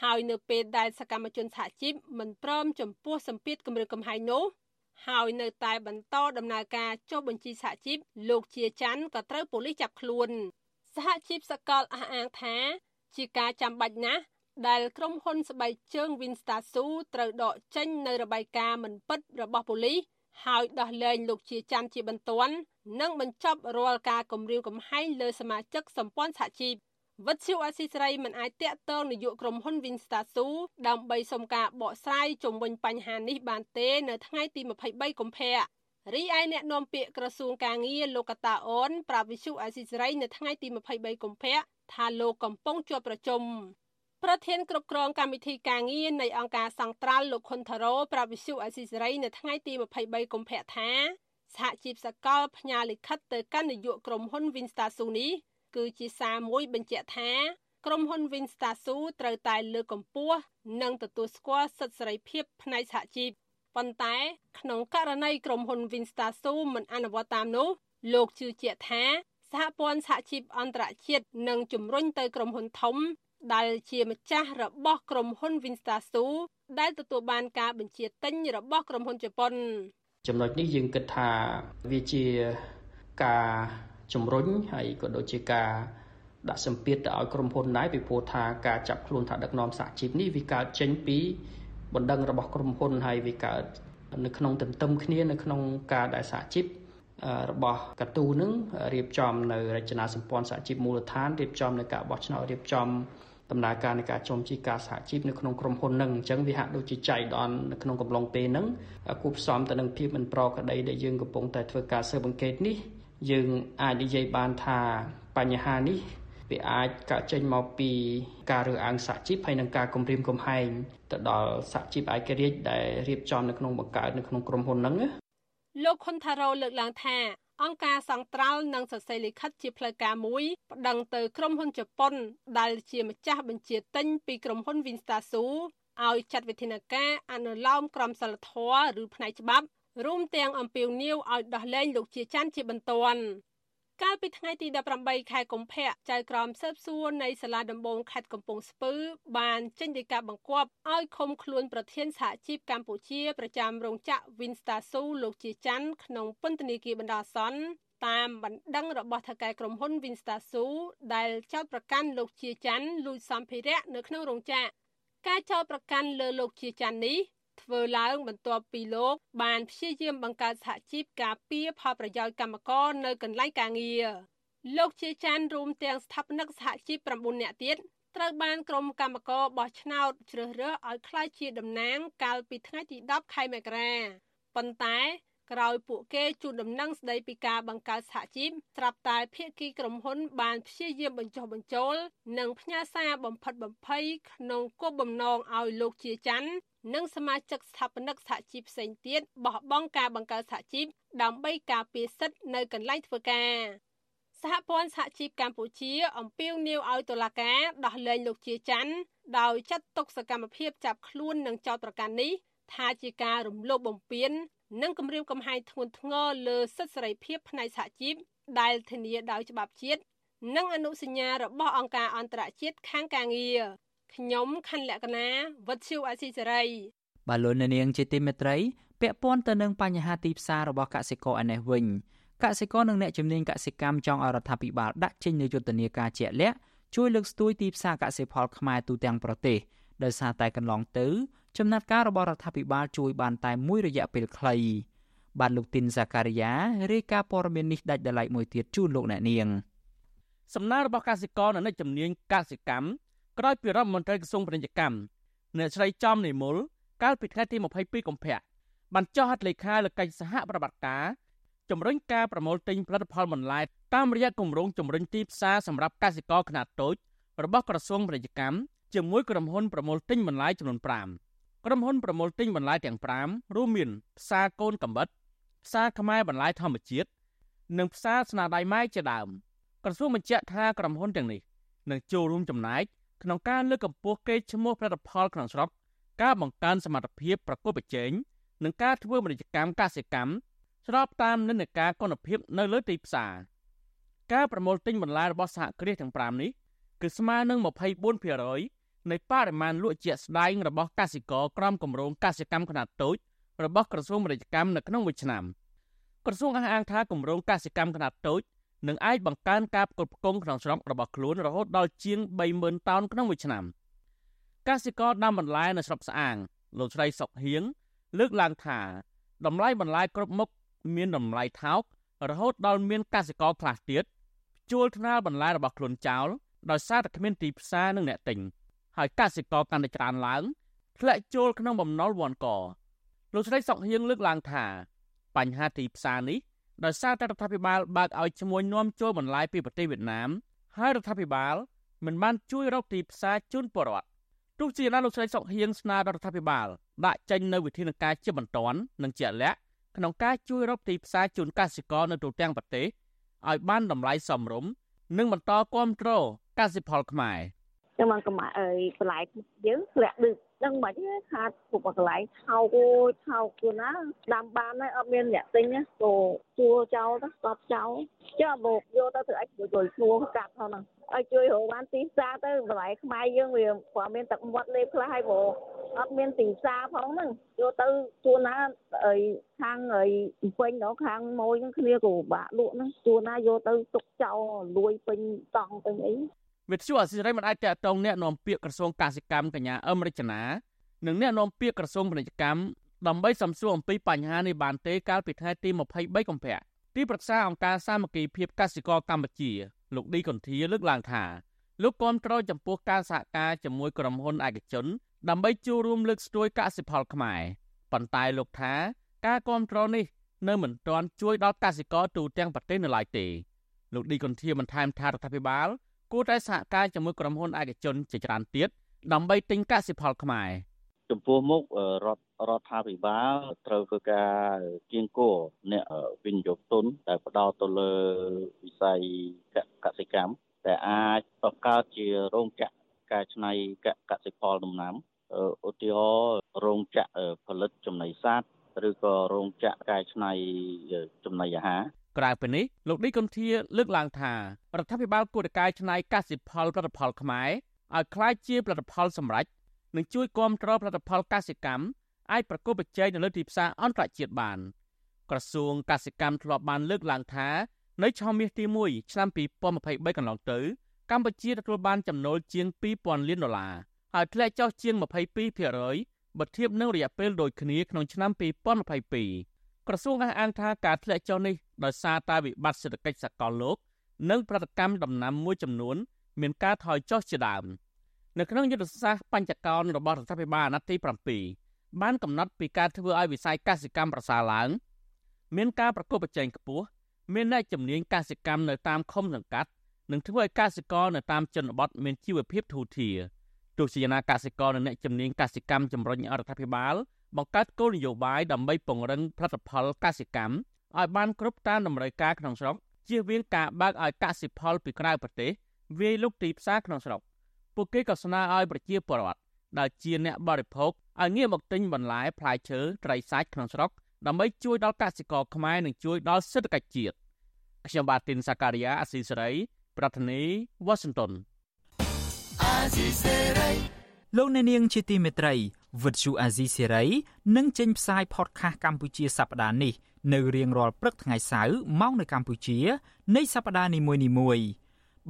ហើយនៅពេលដែលសកម្មជនសហជីពមិនព្រមចំពោះសម្ពាធគម្រាមកំហែងនោះហើយនៅតែបន្តដំណើរការចុះបញ្ជីសហជីពលោកជាច័ន្ទក៏ត្រូវប៉ូលីសចាប់ខ្លួនសហជីពសកលអះអាងថា ជាការចាំបាច់ណាស់ ដែលក្រុមហ៊ុនស្បែកជើង Winstasu ត្រូវដកចេញនៅរបាយការណ៍មិនពិតរបស់ប៉ូលីសហើយដោះលែងលោកជាច័ន្ទជាបន្ទាន់និងបញ្ចប់រាល់ការគំរាមកំហែងលើសមាជិកសម្ព័ន្ធសហជីពវិទ្យុអស៊ីសេរីមិនអាចតាក់ទងនាយកក្រុមហ៊ុន Winstasu ដើម្បីសុំការបកស្រាយជុំវិញបញ្ហានេះបានទេនៅថ្ងៃទី23កុម្ភៈរីឯអ្នកនាំពាក្យក្រសួងកាងារលោកកតាអូនប្រាប់វិទ្យុអស៊ីសេរីនៅថ្ងៃទី23កុម្ភៈថាលោកកំពុងជាប់ប្រជុំ ប្រធានគ្រប់គ្រងកម្មវិធីការងារនៃអង្គការសង្ត្រាល់លោកខុនថារ៉ូប្រាប់វិសុអេស៊ីសេរីនៅថ្ងៃទី23កុម្ភៈថាសហជីពសកលផ្ញើលិខិតទៅកាន់នាយកក្រុមហ៊ុន Winstasu នេះគឺជាសារមួយបញ្ជាក់ថាក្រុមហ៊ុន Winstasu ត្រូវតែលើកកម្ពស់និងទទួលស្គាល់សិទ្ធិសេរីភាពផ្នែកសហជីពប៉ុន្តែក្នុងករណីក្រុមហ៊ុន Winstasu មិនអនុវត្តតាមនោះលោកជឿជាក់ថាសហព័ន្ធសហជីពអន្តរជាតិនឹងជំរុញទៅក្រុមហ៊ុនធំ ដែលជាម្ចាស់របស់ក្រុមហ៊ុន Winstasu ដែលទទួលបានការបញ្ជាទិញរបស់ក្រុមហ៊ុនជប៉ុន ចំណុចនេះយើងគិតថាវាជាការជំរុញហើយក៏ដូចជាការដាក់សម្ពាធទៅឲ្យក្រុមហ៊ុនដែរពីព្រោះថាការចាប់ខ្លួនថាដឹកនាំសហជីពនេះវាកើតចេញពីបណ្ដឹងរបស់ក្រុមហ៊ុនហើយវាកើតនៅក្នុងទន្ទឹមគ្នានៅក្នុងការដែលសហជីពរបស់កតូនឹងរៀបចំនៅរចនាសម្ព័ន្ធសហជីពមូលដ្ឋានរៀបចំនៅការបោះឆ្នោតរៀបចំ ដំណើរការនៃការចុំជីការសហជីពនៅក្នុងក្រុមហ៊ុននឹងអញ្ចឹងវាហាក់ដូចជាចៃដន្យនៅក្នុងកំឡុងពេលហ្នឹងគូផ្សំទៅនឹងភាពមិនប្រក្រតីដែលយើងកំពុងតែធ្វើការស៊ើបអង្កេតនេះយើងអាចនិយាយបានថាបញ្ហានេះវាអាចកើតចេញមកពីការរើសអើងសហជីពហើយនឹងការគំរាមកំហែងទៅដល់សហជីពឯករាជ្យដែលរៀបចំនៅក្នុងបង្កើតនៅក្នុងក្រុមហ៊ុនហ្នឹងលោកខុនថារ៉ូលើកឡើងថា អង្គការសង្ត្រាល់និងសរសេរលិខិតជាផ្លូវការមួយប្តឹងទៅក្រុមហ៊ុនជប៉ុន ដែលជាម្ចាស់បញ្ជាទិញពីក្រុមហ៊ុន Winstasu ឲ្យចាត់វិធានការអនុលោមក្រមសីលធម៌ឬផ្នែកច្បាប់រួមទាំងអំពាវនាវឲ្យដោះលែងលោកជាច័ន្ទជាបន្ទាន់ កាលពីថ្ងៃទី18ខែកុម្ភៈចៅក្រមស៊ើបសួរនៃសាលាដំបងខេត្តកំពង់ស្ពឺបានចេញដីកាបង្គាប់ឲ្យឃុំខ្លួនប្រធានសហជីពកម្ពុជាប្រចាំរោងចក្រ Winstar-Su លោកជាច័ន្ទក្នុងពន្ធនាគារបណ្ដោះអាសន្នតាមបណ្ដឹងរបស់ថៅកែក្រុមហ៊ុន Winstar-Su ដែលចោទប្រកាន់លោកជាច័ន្ទលួចសម្ភារៈនៅក្នុងរោងចក្រការចោទប្រកាន់លើលោកជាច័ន្ទនេះ ធ្វើឡើងបន្ទាប់ពីលោក បានព្យាយាមបង្កើតសហជីពការពារផលប្រយោជន៍កម្មករនៅកន្លែងការងារលោកជាចានរួមទាំងស្ថាបនិកសហជីព9នាក់ទៀតត្រូវបានក្រុមកម្មការបោះឆ្នោតជ្រើសរើសឲ្យក្លាយជាតំណាងកាលពីថ្ងៃទី10ខែមករាប៉ុន្តែក្រោយពួកគេជូនដំណឹងស្ដីពីការបង្កើតសហជីពស្រាប់តែភាគីក្រុមហ៊ុនបានព្យាយាមបញ្ចុះបញ្ចូល និងផ្ញើសារបំផិតបំភ័យក្នុងគោលបំណងឲ្យលោកជាច័ន្ទនិងសមាជិកស្ថាបនិកសហជីពផ្សេងទៀតបោះបង់ការបង្កើតសហជីពដើម្បីការពារសិទ្ធិនៅកន្លែងធ្វើការសហព័ន្ធសហជីពកម្ពុជាអំពាវនាវឲ្យតុលាការដោះលែងលោកជាច័ន្ទដោយចាត់ទុកសកម្មភាពចាប់ខ្លួននិងចោទប្រកាន់នេះថាជាការរំលោភបំពាននិងគំរាមកំហែងធ្ងន់ធ្ងរលើសិទ្ធិសេរីភាពផ្នែកសហជីពដែលធានាដោយច្បាប់ជាតិនិងអនុសញ្ញារបស់អង្គការអន្តរជាតិខាងការងារ ខ្ញុំខណ្ឌលក្ខណាវុទ្ធុអាស៊ីសេរីបាទលោកនាងជាទីមេត្រីពាក់ព័ន្ធទៅនឹងបញ្ហាទីផ្សាររបស់កសិករឯនេះវិញកសិករនិងអ្នកជំនាញកសិកម្មចង់ឲ្យរដ្ឋាភិបាលដាក់ចេញនូវយុទ្ធនាការជាក់លាក់ជួយលើកស្ទួយទីផ្សារកសិផលខ្មែរទូទាំងប្រទេសដោយសារតែកន្លងទៅចំណាត់ការរបស់រដ្ឋាភិបាលជួយបានតែមួយរយៈពេលខ្លីបាទលោកទីនសាការីយ៉ារាយការណ៍ព័ត៌មាននេះដាច់ដライមួយទៀតជូនលោកអ្នកនាងសំណើរបស់កសិករនៅនៃជំនាញកសិកម្ម ក្រោយពីរដ្ឋមន្ត្រីក្រសួងពាណិជ្ជកម្មអ្នកស្រីចំនិមលកាលពីថ្ងៃទី22កុម្ភៈបានចុះហត្ថលេខាលើកិច្ចសហប្រតិបត្តិការជំរុញការប្រមូលទិញផលិតផលបន្លែតាមរយៈគម្រោងជំរុញទីផ្សារសម្រាប់កសិករខ្នាតតូចរបស់ក្រសួងពាណិជ្ជកម្មជាមួយក្រុមហ៊ុនប្រមូលទិញបន្លែចំនួន5ក្រុមហ៊ុនប្រមូលទិញបន្លែទាំង5រួមមានផ្សារកូនកំបិតផ្សារខ្មែរបន្លែធម្មជាតិនិងផ្សារស្នាដៃម៉ែជាដើមក្រសួងបញ្ជាក់ថាក្រុមហ៊ុនទាំងនេះនឹងចូលរួមចំណែក ក្នុងការលើកកម្ពស់កេរ្តិ៍ឈ្មោះផលិតផលក្នុងស្រុកការបង្កើនសមត្ថភាពប្រកួតប្រជែងនិងការធ្វើពាណិជ្ជកម្មកសិកម្មស្របតាមនិន្នាការគុណភាពនៅលើទីផ្សារការប្រមូលទិញបន្លែរបស់សហគ្រាសទាំង5នេះគឺស្មើនឹង24%នៃបរិមាណលក់ជាក់ស្ដែងរបស់កសិករក្រមគម្រោងកសិកម្មខ្នាតតូចរបស់ក្រសួងពាណិជ្ជកម្មនៅក្នុងមួយឆ្នាំក្រសួងអះអាងថាគម្រោងកសិកម្មខ្នាតតូច នឹងអាចបង្កើនការផ្គត់ផ្គង់ក្នុងស្រុករបស់ខ្លួនរហូតដល់ជាង30000តោនក្នុងមួយឆ្នាំកសិករដាំបន្លែនៅស្រុកស្អាងលោកស្រីសុកហៀងលើកឡើងថាតម្លៃបន្លែគ្រប់មុខមានតម្លៃថោក រហូតដល់មានកសិករខ្លះទៀតជួលថ្នាលបន្លែរបស់ខ្លួនចោលដោយសារតែគ្មានទីផ្សារនិងអ្នកទិញហើយកសិករកាន់តែច្រើនឡើងធ្លាក់ចូលក្នុងបំណុលវាន់កលោកស្រីសុកហៀងលើកឡើងថា បញ្ហាទីផ្សារនេះ ដោយសារតែរដ្ឋាភិបាលបើកឲ្យឈ្មួញនាំចូលបន្លែពីប្រទេសវៀតណាមហើយរដ្ឋាភិបាលមិនបានជួយរកទីផ្សារជូនពលរដ្ឋទោះជាយ៉ាងណាលោកស្រីសុកហៀងស្នើដល់រដ្ឋាភិបាលដាក់ចេញនូវវិធានការជាបន្ទាន់និងជាក់លាក់ក្នុងការជួយរកទីផ្សារជូនកសិករនៅទូទាំងប្រទេសឲ្យបានតម្លៃសមរម្យនិងបន្តគ្រប់គ្រងកសិផលខ្មែរ ចាំមកកម្អើយបន្លែយើងធ្លាក់ដូចដឹងមិនខាតពុកកន្លែងថោកអូយថោកខ្លួនណាដាំបានហើយអត់មានអ្នកទិញទៅជួចោលទៅស្បចោលចាមកយកទៅធ្វើអីជួយជួយឈ្មោះកាត់ហ្នឹងឲ្យជួយរកបានទីផ្សារទៅបន្លែខ្មែរយើងវាព្រោះមានទឹកមាត់លេបខ្លះហើយព្រោះអត់មានទីផ្សារផងហ្នឹងយកទៅជួនណាអីខាងអីពេញដល់ខាងម៉ួយហ្នឹងគ្នាក៏ពិបាកលក់ហ្នឹងជួនណាយកទៅទុកចោលលួយពេញតង់ពេញអី វិទ្យុអសិរ័យមិនអាចតតងអ្នកនាំពាក្យក្រសួងកសិកម្មកញ្ញាអឹមរិចនានិងអ្នកនាំពាក្យក្រសួងពាណិជ្ជកម្មដើម្បីសំសួរអំពីបញ្ហានេះបានទេកាលពីថ្ងៃទី23កុម្ភៈទីប្រឹក្សាអង្គការសាមគ្គីភាពកសិករកម្ពុជាលោកឌីកុនធាលើកឡើងថាលោកគាំទ្រចំពោះការសហការជាមួយក្រុមហ៊ុនឯកជន ដើម្បីចូលរួមលើកស្ទួយកសិផលខ្មែរប៉ុន្តែលោកថា ការគាំទ្រនេះនៅមិនទាន់ជួយដល់កសិករទូទាំងប្រទេសនៅឡើយទេលោកឌីកុនធាបន្ថែមថារដ្ឋាភិបាល គួរតែសហការជាមួយក្រុមហ៊ុនឯកជនជាច្រើនទៀតដើម្បីទិញកសិផលខ្មែរចំពោះមុខរដ្ឋរដ្ឋាភិបាលត្រូវធ្វើការគៀងគរអ្នកវិនិយោគទុនដែលផ្ដោតទៅលើវិស័យកសិកម្មតែអាចបង្កើតជារោងចក្រកែច្នៃកសិផលដំណាំឧទាហរណ៍រោងចក្រផលិតចំណីសត្វឬក៏រោងចក្រកែច្នៃចំណីអាហារ ក្រៅពីនេះលោកឌីកុនធាលើកឡើងថារដ្ឋាភិបាលគួរតែកែច្នៃកសិផលផលិតផលខ្មែរឲ្យក្លាយជាផលិតផលសម្រេចនិងជួយគាំទ្រផលិតផលកសិកម្មអាចប្រកបប្រជែងនៅលើទីផ្សារអន្តរជាតិបានក្រសួងកសិកម្មធ្លាប់បានលើកឡើងថានៅឆមាសទី1ឆ្នាំ2023កន្លងទៅកម្ពុជាទទួលបានចំណូលជាង2000លានដុល្លារហើយធ្លាក់ចុះជាង22%បើធៀបនឹងរយៈពេលដូចគ្នាក្នុងឆ្នាំ2022 ក្រសួងអះអាងថាការធ្លាក់ចុះនេះដោយសារតែវិបត្តិសេដ្ឋកិច្ចសកលលោក និងប្រតិកម្មដំណាំមួយចំនួន មានការថយចុះជាដើមនៅក្នុងយុទ្ធសាស្ត្របញ្ចកោណរបស់រដ្ឋាភិបាលអាណត្តិទី7បានកំណត់ពីការធ្វើឲ្យវិស័យកសិកម្មប្រសើរឡើង មានការប្រកួតប្រជែងខ្ពស់មានអ្នកជំនាញកសិកម្មនៅតាមឃុំសង្កាត់និងធ្វើឲ្យកសិករនៅតាមជនបទមានជីវភាពធូរធារទោះជាយ៉ាងណាកសិករនិងអ្នកជំនាញកសិកម្មជំរុញរដ្ឋាភិបាល បង្កើតគោលនយោបាយដើម្បីពង្រឹងផលិតផលកសិកម្មឲ្យបានគ្រប់តាមតម្រូវការក្នុងស្រុកជៀសវាងការបើកឲ្យកសិផលពីក្រៅប្រទេសវាយលុកទីផ្សារក្នុងស្រុកពួកគេក៏ស្នើឲ្យប្រជាពលរដ្ឋដែលជាអ្នកបរិភោគឲ្យងាកមកទិញបន្លែផ្លែឈើត្រីសាច់ក្នុងស្រុកដើម្បីជួយដល់កសិករខ្មែរនិងជួយដល់សេដ្ឋកិច្ចជាតិខ្ញុំបាទទីនសាការីយ៉ាអស៊ីសេរី ប្រធានីវ៉ាស៊ីនតោនអាស៊ីសេរីលោកអ្នកនាងជាទីមេត្រី វិទ្យុអាស៊ីសេរីនឹងចេញផ្សាយផតខាសកម្ពុជាសប្តាហ៍នេះនៅរៀងរាល់ព្រឹកថ្ងៃសៅរ៍ម៉ោងនៅកម្ពុជា នៃសប្តាហ៍នីមួយៗ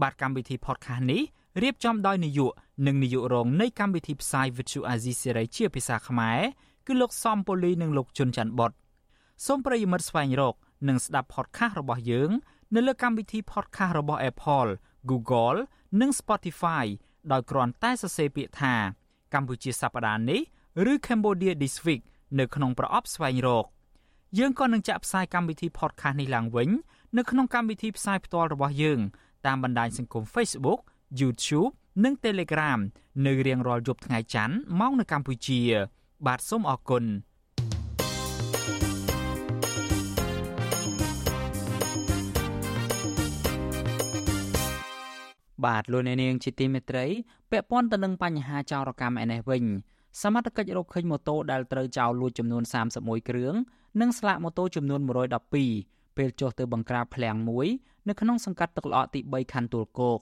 បាទកម្មវិធីផតខាសនេះរៀបចំដោយនាយកនិងនាយករងនៃកម្មវិធីផ្សាយ Vithu Azizi Serai ជាភាសាខ្មែរគឺលោកសំពូលីនិងលោកជុនច័ន្ទបតសូមប្រិយមិត្តស្វែងរក និងស្ដាប់ podcast របស់យើង នៅលើកម្មវិធី podcast របស់ Apple, Google និង Spotify ដោយគ្រាន់តែសរសេរពាក្យថា កម្ពុជាសប្តាហ៍នេះឬ Cambodia This Week នៅក្នុងប្រអប់ស្វែងរកយើងក៏នឹងចាក់ផ្សាយកម្មវិធី podcast នេះឡើងវិញ នៅក្នុងកម្មវិធីផ្សាយផ្ទាល់របស់យើង តាមបណ្ដាញសង្គម Facebook YouTube និង Telegram នៅរៀងរាល់យប់ថ្ងៃច័ន្ទម៉ោងនៅកម្ពុជា បាទសូមអរគុណ បាទលោកអ្នកនាងជាទីមេត្រីពាក់ព័ន្ធទៅនឹងបញ្ហាចោរកម្មឯនេះវិញសមត្ថកិច្ចរកឃើញម៉ូតូដែលត្រូវចោរលួចចំនួន31គ្រឿងនិងស្លាកម៉ូតូចំនួន112ពេលចុះទៅបង្ក្រាបឃ្លាំងមួយនៅក្នុងសង្កាត់ទឹកល្អទី3ខណ្ឌទួលគោក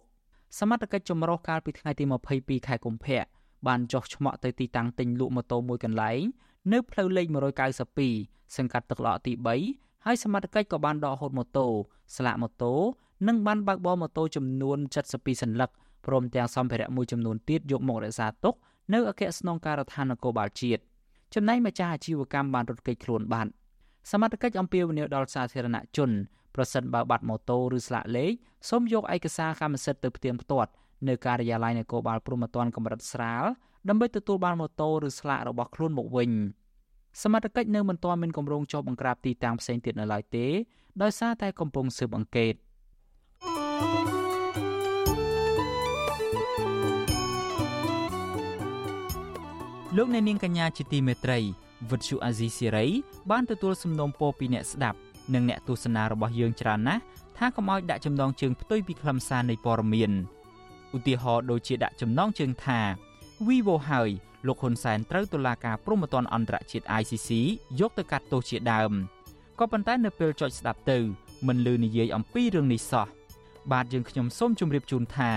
សមត្ថកិច្ចចម្រុះកាលពីថ្ងៃទី22ខែកុម្ភៈបានចុះឆ្មក់ទៅទីតាំងទិញលក់ម៉ូតូមួយកន្លែងនៅផ្លូវលេខ192សង្កាត់ទឹកឡកទី3ហើយសមត្ថកិច្ចក៏បានដកហូតម៉ូតូស្លាកម៉ូតូ និងបានបើកបរម៉ូតូចំនួន72សន្លឹកព្រមទាំងសម្ភារៈមួយចំនួនទៀតយកមករក្សាទុកនៅអគ្គស្នងការដ្ឋាននគរបាលជាតិចំណែកម្ចាស់អាជីវកម្មបានរត់គេចខ្លួនបាត់សមត្ថកិច្ចអំពាវនាវដល់សាធារណជនប្រសិនបើបាត់ម៉ូតូឬស្លាកលេខសូមយកឯកសារកម្មសិទ្ធិទៅផ្ទៀងផ្ទាត់នៅការិយាល័យនគរបាលព្រំប្រទានកម្រិតស្រាលដើម្បីទទួលបានម៉ូតូឬស្លាករបស់ខ្លួនមកវិញសមត្ថកិច្ចនៅមិនទាន់មានគម្រោងចុះបង្ក្រាបទីតាំងផ្សេងទៀតនៅឡើយទេដោយសារតែកំពុងស៊ើបអង្កេត លោកអ្នកនាងកញ្ញាជាទីមេត្រីវិទ្យុអាស៊ីសេរីបានទទួលសំណូមពរពីអ្នកស្ដាប់និងអ្នកទស្សនារបស់យើងច្រើនណាស់ថាកុំឲ្យដាក់ចំណងជើងផ្ទុយពីខ្លឹមសារនៃព័ត៌មានឧទាហរណ៍ដូចជាដាក់ចំណងជើងថា Vivo ហើយលោកហ៊ុនសែនត្រូវតុលាការព្រហ្មទណ្ឌអន្តរជាតិ ICC យកទៅកាត់ទោសជាដើមក៏ប៉ុន្តែនៅពេលចុចស្ដាប់ទៅមិនលឺនិយាយអំពីរឿងនេះសោះ បាទយើងខ្ញុំសូមជម្រាបជូនថា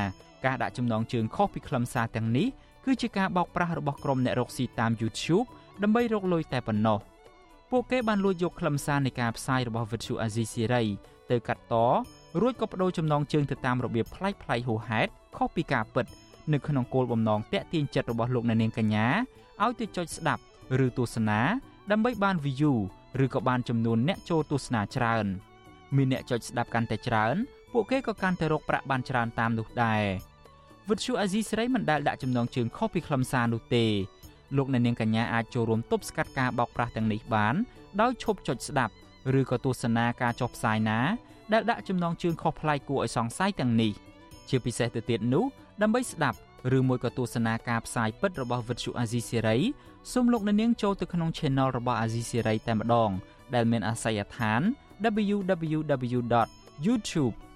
ការដាក់ចំណងជើងខុសពីខ្លឹមសារទាំងនេះគឺជាការបោកប្រាស់របស់ក្រុមអ្នករកស៊ីតាម YouTube ដើម្បីរកលុយតែប៉ុណ្ណោះពួកគេបានលួចយកខ្លឹមសារនៃការផ្សាយរបស់ Vithu Azizi Siri ទៅកាត់តរួចក៏បដូរចំណងជើងទៅតាមរបៀបប្លែកៗហួសហេតុខុសពីការពិតនៅក្នុងគោលបំណងតាក់ទាញចិត្តរបស់លោកអ្នកនាងកញ្ញាឲ្យទៅចុចស្ដាប់ឬទស្សនាដើម្បីបាន view ឬក៏បានចំនួនអ្នកចូលទស្សនាច្រើន មានអ្នកចុចស្ដាប់កាន់តែច្រើន ពួកគេក៏កាន់តែរកប្រាក់បានច្រើនតាមនោះដែរវិទ្យុអាស៊ីសេរីមិនដែលដាក់ចំណងជើងខុសពីខ្លឹមសារនោះទេលោកអ្នកនាងកញ្ញាអាចចូលរួមទប់ស្កាត់ការបោកប្រាស់ទាំងនេះបានដោយឈប់ចុចស្ដាប់ឬក៏ទស្សនាការចុះផ្សាយណាដែលដាក់ចំណងជើងខុសប្លែកគួរឲ្យសង្ស័យទាំងនេះជាពិសេសទៅទៀតនោះដើម្បីស្ដាប់ឬមួយក៏ទស្សនាការផ្សាយពិតរបស់វិទ្យុអាស៊ីសេរីសូមលោកអ្នកនាងចូលទៅក្នុង Channel របស់អាស៊ីសេរីតែម្ដងដែលមានអាសយដ្ឋាន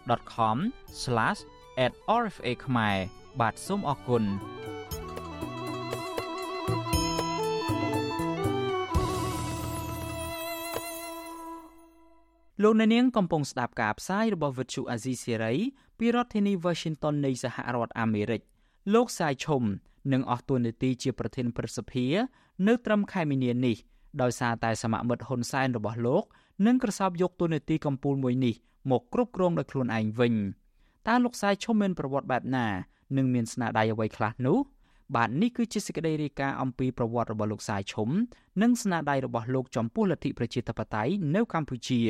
www.youtube.com/@rfa ខ្មែរបាទសូមអរគុណលោកអ្នកនាងកំពុងស្ដាប់ការផ្សាយរបស់វិទ្យុអាស៊ីសេរីពីរដ្ឋធានី Washington នៃសហរដ្ឋអាមេរិកលោកសាយឈុំនឹងអស់តួនាទីជាប្រធានព្រឹទ្ធសភានៅត្រឹមខែមីនានេះដោយសារតែសមាមិត្តហ៊ុនសែនរបស់លោកនឹងក្រសោបយកតួនាទីកម្ពូលមួយនេះ មកគ្រប់គ្រងដោយខ្លួនឯងវិញតើលោកសាយឈុំមានប្រវត្តិបែបណានិងមានស្នាដៃអ្វីខ្លះនោះបាទនេះគឺជាសេចក្តីរាយការណ៍អំពីប្រវត្តិរបស់លោកសាយឈុំនិងស្នាដៃរបស់លោកចំពោះលទ្ធិប្រជាធិបតេយ្យនៅកម្ពុជា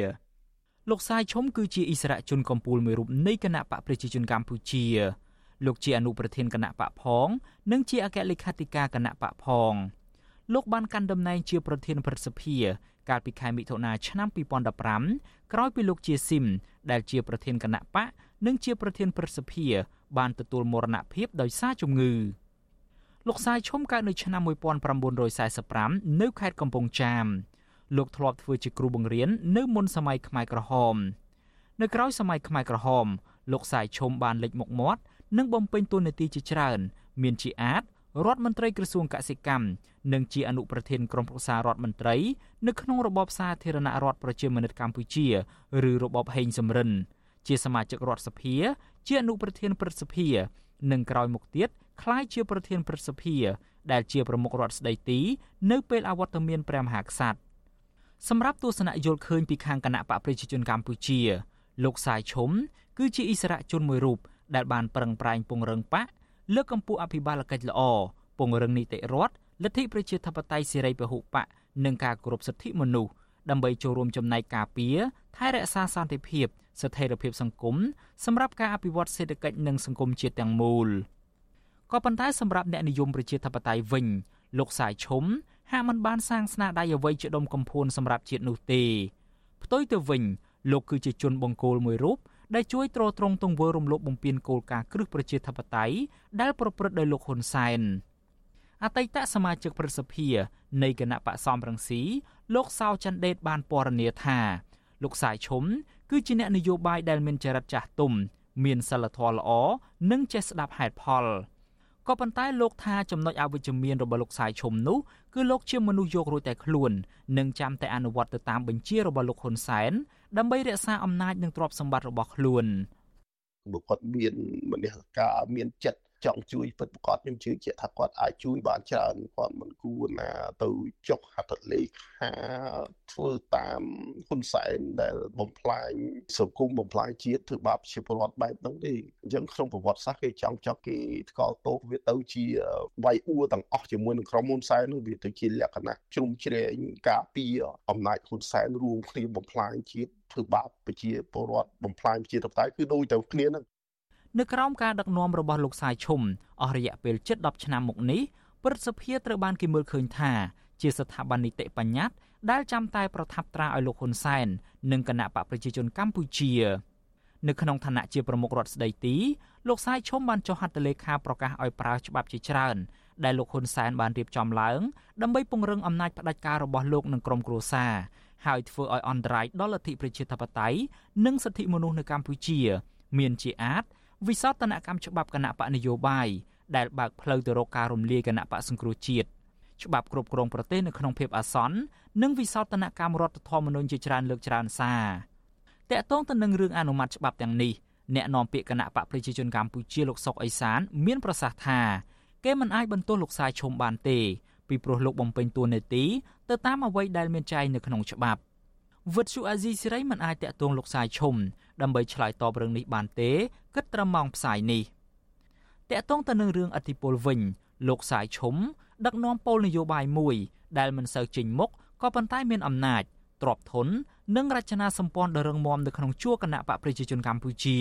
លោកសាយឈុំគឺជាអិសរាជជនកម្ពុជាមួយរូបនៃគណៈបកប្រជាជនកម្ពុជាលោកជាអនុប្រធានគណៈបកផង និងជាអគ្គលេខាធិការគណៈបកផងលោកបានកាន់តំណែងជាប្រធានព្រឹទ្ធសភា កាលពីខែមិថុនាឆ្នាំ2015ក្រោយពីលោកជាស៊ីមដែលជាប្រធានគណៈបកនិងជាប្រធានព្រឹទ្ធសភាបានទទួលមរណភាពដោយសារជំងឺលោកសាយឈុំកើតនៅឆ្នាំ1945នៅខេត្តកំពង់ចាមលោកធ្លាប់ធ្វើជាគ្រូបង្រៀននៅមុនសម័យខ្មែរក្រហម នៅក្រោយសម័យខ្មែរក្រហម លោកសាយឈុំបានលេចមុខមាត់និងបំពេញតួនាទីជាច្រើន មានជាអាច រដ្ឋមន្ត្រីក្រសួងកសិកម្មនិងជាអនុប្រធានក្រុមប្រឹក្សារដ្ឋមន្ត្រីនៅក្នុងរបបសាធារណរដ្ឋប្រជាមានិតកម្ពុជាឬរបបហេងសំរិន ជាសមាជិករដ្ឋសភា ជាអនុប្រធានព្រឹទ្ធសភា និងក្រោយមកទៀតក្លាយជាប្រធានព្រឹទ្ធសភា ដែលជាប្រមុខរដ្ឋស្ដីទី នៅពេលអវត្តមានព្រះមហាក្សត្រសម្រាប់ទស្សនៈយល់ឃើញពីខាងគណៈបកប្រជាជនកម្ពុជា លោកសាយឈុំគឺជាអិសរាជជនមួយរូបដែលបានប្រឹងប្រែងពង្រឹងបក លើកកម្ពស់អភិបាលកិច្ចល្អពង្រឹងនីតិរដ្ឋលទ្ធិប្រជាធិបតេយ្យសេរីពហុបកនិងការគោរពសិទ្ធិមនុស្សដើម្បីចូលរួមចំណែកការពារថែរក្សាសន្តិភាពស្ថិរភាពសង្គមសម្រាប់ការអភិវឌ្ឍសេដ្ឋកិច្ចនិងសង្គមជាតិទាំងមូលក៏ប៉ុន្តែសម្រាប់អ្នកនិយមប្រជាធិបតេយ្យវិញលោកសាយឈុំហាក់មិនបានសាងស្នាដៃអ្វីជាដុំកំភួនសម្រាប់ជាតិនោះទេផ្ទុយទៅវិញលោកគឺជាជនបង្គោលមួយរូប ដែលជួយទ្រទ្រង់ទង្វើរំលោភបំពានគោលការណ៍គ្រឹះប្រជាធិបតេយ្យដែលប្រព្រឹត្តដោយលោកហ៊ុនសែនអតីតសមាជិកព្រឹទ្ធសភានៃគណៈបកសំរងស៊ីលោកសៅច័ន្ទដេតបានពណ៌នាថាលោកសាយឈុំគឺជាអ្នកនយោបាយដែលមានចរិតចាស់ទុំមានសិលធម៌ល្អនិងចេះស្ដាប់ហេតុផលក៏ប៉ុន្តែលោកថាចំណុចអវិជ្ជមានរបស់លោកសាយឈុំនោះគឺលោកជាមនុស្សយករួចតែខ្លួននិងចាំតែអនុវត្តទៅតាមបញ្ជារបស់លោកហ៊ុនសែន ដើម្បីរក្សាអំណាចនិងទ្រព្យសម្បត្តិរបស់ខ្លួនបុគ្គលមានមនសិការមានចិត្ត ចង់ជួយពិតប្រកបខ្ញុំជឿជាក់ថាគាត់អាចជួយបានច្រើនគាត់មិនគួរណាទៅចុះហត្ថលេខាធ្វើតាមហ៊ុនសែនដែលបំផ្លាញសង្គមបំផ្លាញជាតិធ្វើបាបជាពលរដ្ឋបែបហ្នឹងទេអញ្ចឹងក្នុងប្រវត្តិសាស្ត្រគេចង់ចង់គេថ្កោលទោសវាទៅជាវាយអួរទាំងអស់ជាមួយនឹងក្រុមហ៊ុនសែននោះវាទៅជាលក្ខណៈជ្រុំជ្រែងការពារអំណាចហ៊ុនសែនរួមគ្នាបំផ្លាញជាតិធ្វើបាបប្រជាពលរដ្ឋបំផ្លាញប្រជាធិបតេយ្យគឺដូចទៅគ្នាហ្នឹង នៅក្រោមការដឹកនាំរបស់លោកសាយឈុំអស់រយៈពេលជិត10ឆ្នាំមកនេះព្រឹទ្ធសភាត្រូវបានគេមើលឃើញថាជាស្ថាប័ននីតិបញ្ញត្តិដែលចាំតែប្រថាប់ត្រាឲ្យលោកហ៊ុនសែននិងគណៈបកប្រជាជនកម្ពុជានៅក្នុងឋានៈជាប្រមុខរដ្ឋស្ដីទីលោកសាយឈុំបានចុះហត្ថលេខាប្រកាសឲ្យប្រើច្បាប់ជាច្រើនដែលលោកហ៊ុនសែនបានរៀបចំឡើងដើម្បីពង្រឹងអំណាចផ្ដាច់ការរបស់លោកនិងក្រុមគ្រួសារហើយធ្វើឲ្យអន្តរាយដល់លទ្ធិប្រជាធិបតេយ្យនិងសិទ្ធិមនុស្សនៅកម្ពុជា មានជាអាច វិសោធនកម្មច្បាប់គណៈបកនយោបាយដែលបើកផ្លូវទៅរកការរំលាយគណៈបកសង្គ្រោះជាតិច្បាប់គ្រប់គ្រងប្រទេសនៅក្នុងភាពអាសន្ននិងវិសោធនកម្មរដ្ឋធម្មនុញ្ញជាច្រើនលើកច្រើនសារតកតងទៅនឹងរឿងអនុម័តច្បាប់ទាំងនេះអ្នកនាំពាក្យគណៈបកប្រជាជនកម្ពុជាលោកសុកអេសាន មានប្រសាសន៍ថាគេមិនអាចបន្ទោសលោកសាយឈុំបានទេ ពីព្រោះលោកបំពេញតួនាទីទៅតាមអ្វីដែលមានចែងនៅក្នុងច្បាប់ វិទ្យុអាស៊ីសេរីមិនអាចតាក់ទងលោកសាយឈុំដើម្បីឆ្លើយតបរឿងនេះបានទេគិតត្រឹមម៉ោងផ្សាយនេះតាក់ទងទៅនឹងរឿងអធិបុលវិញ លោកសាយឈុំដឹកនាំពលនយោបាយមួយដែលមិនសូវចេញមុខក៏ប៉ុន្តែមានអំណាចទ្រព្យធននិងរចនាសម្ព័ន្ធដ៏រឹងមាំនៅក្នុងជួរគណៈបកប្រជាជនកម្ពុជា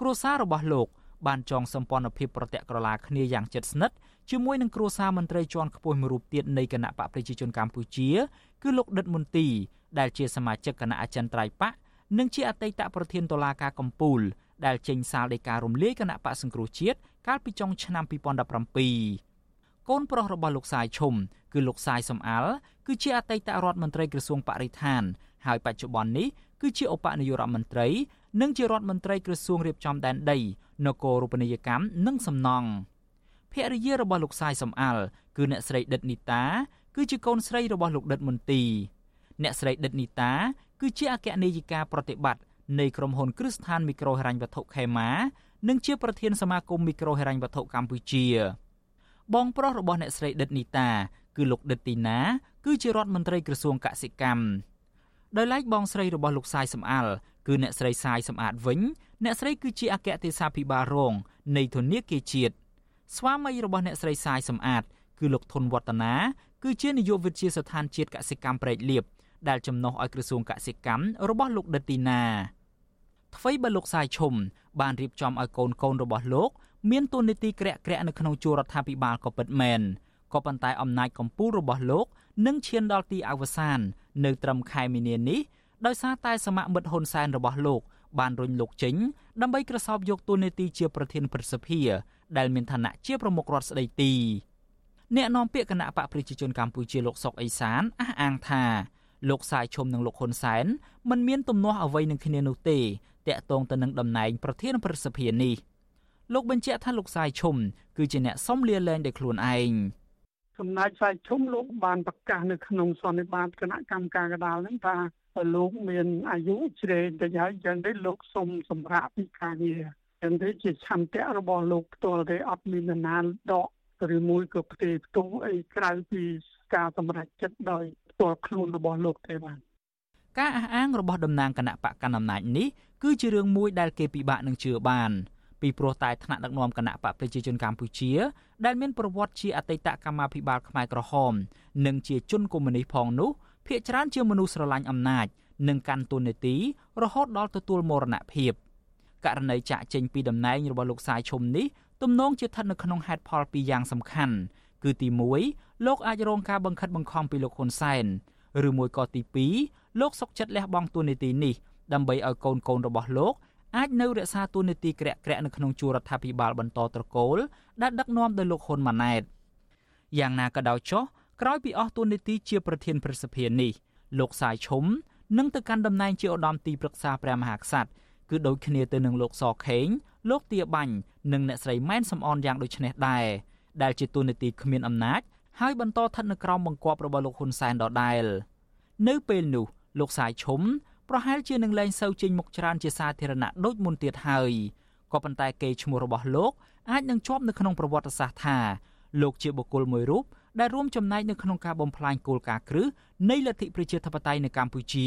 គ្រួសាររបស់លោក បានចងសម្ព័ន្ធភាពប្រតិក្រឡាគ្នាយ៉ាងជិតស្និទ្ធជាមួយនឹងគ្រួសារមន្ត្រីជាន់ខ្ពស់មួយរូបទៀតនៃគណៈបកប្រជាជនកម្ពុជា គឺលោកដិតមុនទី ដែលជាសមាជិកគណៈអចិន្ត្រៃយ៍បកនិងជាអតីតប្រធានតុលាការកំពូល ដែលចេញសាលដីការរំលាយគណៈបកសង្គ្រោះជាតិកាលពីចុងឆ្នាំ2017កូនប្រុសរបស់លោកសាយឈុំគឺលោកសាយសំអាល់គឺជាអតីតរដ្ឋមន្ត្រីក្រសួងបរិស្ថាន ហើយបច្ចុប្បន្ននេះគឺជាឧបនាយករដ្ឋមន្ត្រី និងជារដ្ឋមន្ត្រីក្រសួងរៀបចំដែនដីនគររូបនីយកម្មនិងសំណង់ភរិយារបស់លោកសាយសំអាល់គឺអ្នកស្រីដិតនីតាគឺជាកូនស្រីរបស់លោកដិតមន្ទី អ្នកស្រីដិតនីតាគឺជាអគ្គនាយិកាប្រតិបត្តិនៃក្រុមហ៊ុនគ្រឹះស្ថានមីក្រូហិរញ្ញវត្ថុខេម៉ានិងជាប្រធានសមាគមមីក្រូហិរញ្ញវត្ថុកម្ពុជា បងប្រុសរបស់អ្នកស្រីដិតនីតា គឺលោកដិតទីណា គឺជារដ្ឋមន្ត្រីក្រសួងកសិកម្មដោយឡែកបងស្រីរបស់លោកសាយសំអាល់គឺអ្នកស្រីសាយសំអាតវិញ អ្នកស្រីគឺជាអគ្គទេសាភិបាលរងនៃធនាគារជាតិស្វាមីរបស់អ្នកស្រីសាយសំអាត គឺលោកធុនវឌ្ឍនាគឺជានាយកវិទ្យាស្ថានជាតិកសិកម្មព្រែកលៀប ដែលចំណុះឲ្យក្រសួងកសិកម្មរបស់លោកដិតទីណាថ្មីបើលោកសាយឈុំបានរៀបចំឲ្យកូនកូនរបស់លោក មានទូនីតិក្រាក់ក្រាក់នៅក្នុងជួររដ្ឋាភិបាលក៏ពិតមែនក៏ប៉ុន្តែអំណាចកម្ពុជារបស់លោកនឹងឈានដល់ទីអវសាន នៅត្រឹមខែមីនានេះដោយសារតែសមាមិត្តហ៊ុនសែនរបស់លោកបានរុញលោកចេញដើម្បីក្រសោបយកទូនីតិជាប្រធានព្រឹទ្ធសភាដែលមានឋានៈជាប្រមុខរដ្ឋស្ដីទីអ្នកនាំពាក្យគណៈបកប្រជាជនកម្ពុជាលោកសុកអេសានអះអាងថា លោកសាយឈុំនិងលោកហ៊ុនសែនមិនមានទំនាស់អ្វីនឹងគ្នានោះទេតាក់ទងទៅនឹងតំណែងប្រធានប្រសិទ្ធិនេះលោកបញ្ជាក់ថាលោកសាយឈុំគឺជាអ្នកសុំលាលែងដោយខ្លួនឯងសំណាច់សាយឈុំលោកបានប្រកាសនៅក្នុងសន្និបាតគណៈកម្មការកដាលហ្នឹងថាលោកមានអាយុជ្រេងទៅហើយចឹងទេលោកសុំសម្រាប់ពីការងារចឹងទេជាឆន្ទៈរបស់លោកផ្ទាល់ទេអត់មាននរណាដកឬមួយក៏ផ្ទេរផ្ទុំអីក្រៅពីការសម្រេចចិត្តដោយ ផ្ទាល់ខ្លួនរបស់លោកទេបាទការអះអាងរបស់តំណាងគណៈបកកណ្ដាលអំណាចនេះគឺជារឿងមួយដែលគេពិបាកនឹងជឿបានពីព្រោះតែថ្នាក់ដឹកនាំគណៈបកប្រជាជនកម្ពុជា ដែលមានប្រវត្តិជាអតីតកម្មាភិបាលខ្មែរក្រហម និងជាជនកុម្មុយនីសផងនោះភាគច្រើនជាមនុស្សស្រឡាញ់អំណាច និងកាន់តួនាទីរហូតដល់ទទួលមរណភាពករណីចាក់ចេញពីតំណែងរបស់លោកសាយឈុំនេះទំនងជាស្ថិតនៅក្នុងហេតុផលពីរយ៉ាងសំខាន់ គឺទី1លោកអាចរងការបង្ខិតបង្ខំពីលោកហ៊ុនសែនឬមួយក៏ទី2លោកសុកចិត្តលះបង់តួនាទីនេះដើម្បីឲ្យកូនកូនរបស់លោកអាចនៅរក្សាតួនាទីក្រាក់ក្រាក់នៅក្នុងជួររដ្ឋាភិបាលបន្តត្រកូលដែលដឹកនាំដោយលោកហ៊ុនម៉ាណែតយ៉ាងណាក៏ដោយចុះក្រោយពីអស់តួនាទីជាប្រធានព្រឹទ្ធសភានេះលោកសាយឈុំនឹងទៅកាន់តំណែងជាឧត្តមទីប្រឹក្សាព្រះមហាក្សត្រគឺដូចគ្នាទៅនឹងលោកសខេងលោកទាបាញ់និងអ្នកស្រីម៉ែនសំអនយ៉ាងដូចនេះដែរ ដែលជាទូនាទីគ្មានអំណាចហើយបន្តស្ថិតនៅក្រោមបង្គាប់របស់លោកហ៊ុនសែនដដែលនៅពេលនោះលោកសាយឈុំប្រហែលជានឹងលែងសូវចេញមុខច្រើនជាសាធារណៈដូចមុនទៀតហើយក៏ប៉ុន្តែគេឈ្មោះរបស់លោកអាចនឹងជាប់នៅក្នុងប្រវត្តិសាស្ត្រថាលោកជាបុគ្គលមួយរូបដែលរួមចំណែកនៅក្នុងការបំផ្លាញគោលការណ៍គ្រឹះនៃលទ្ធិប្រជាធិបតេយ្យនៅកម្ពុជា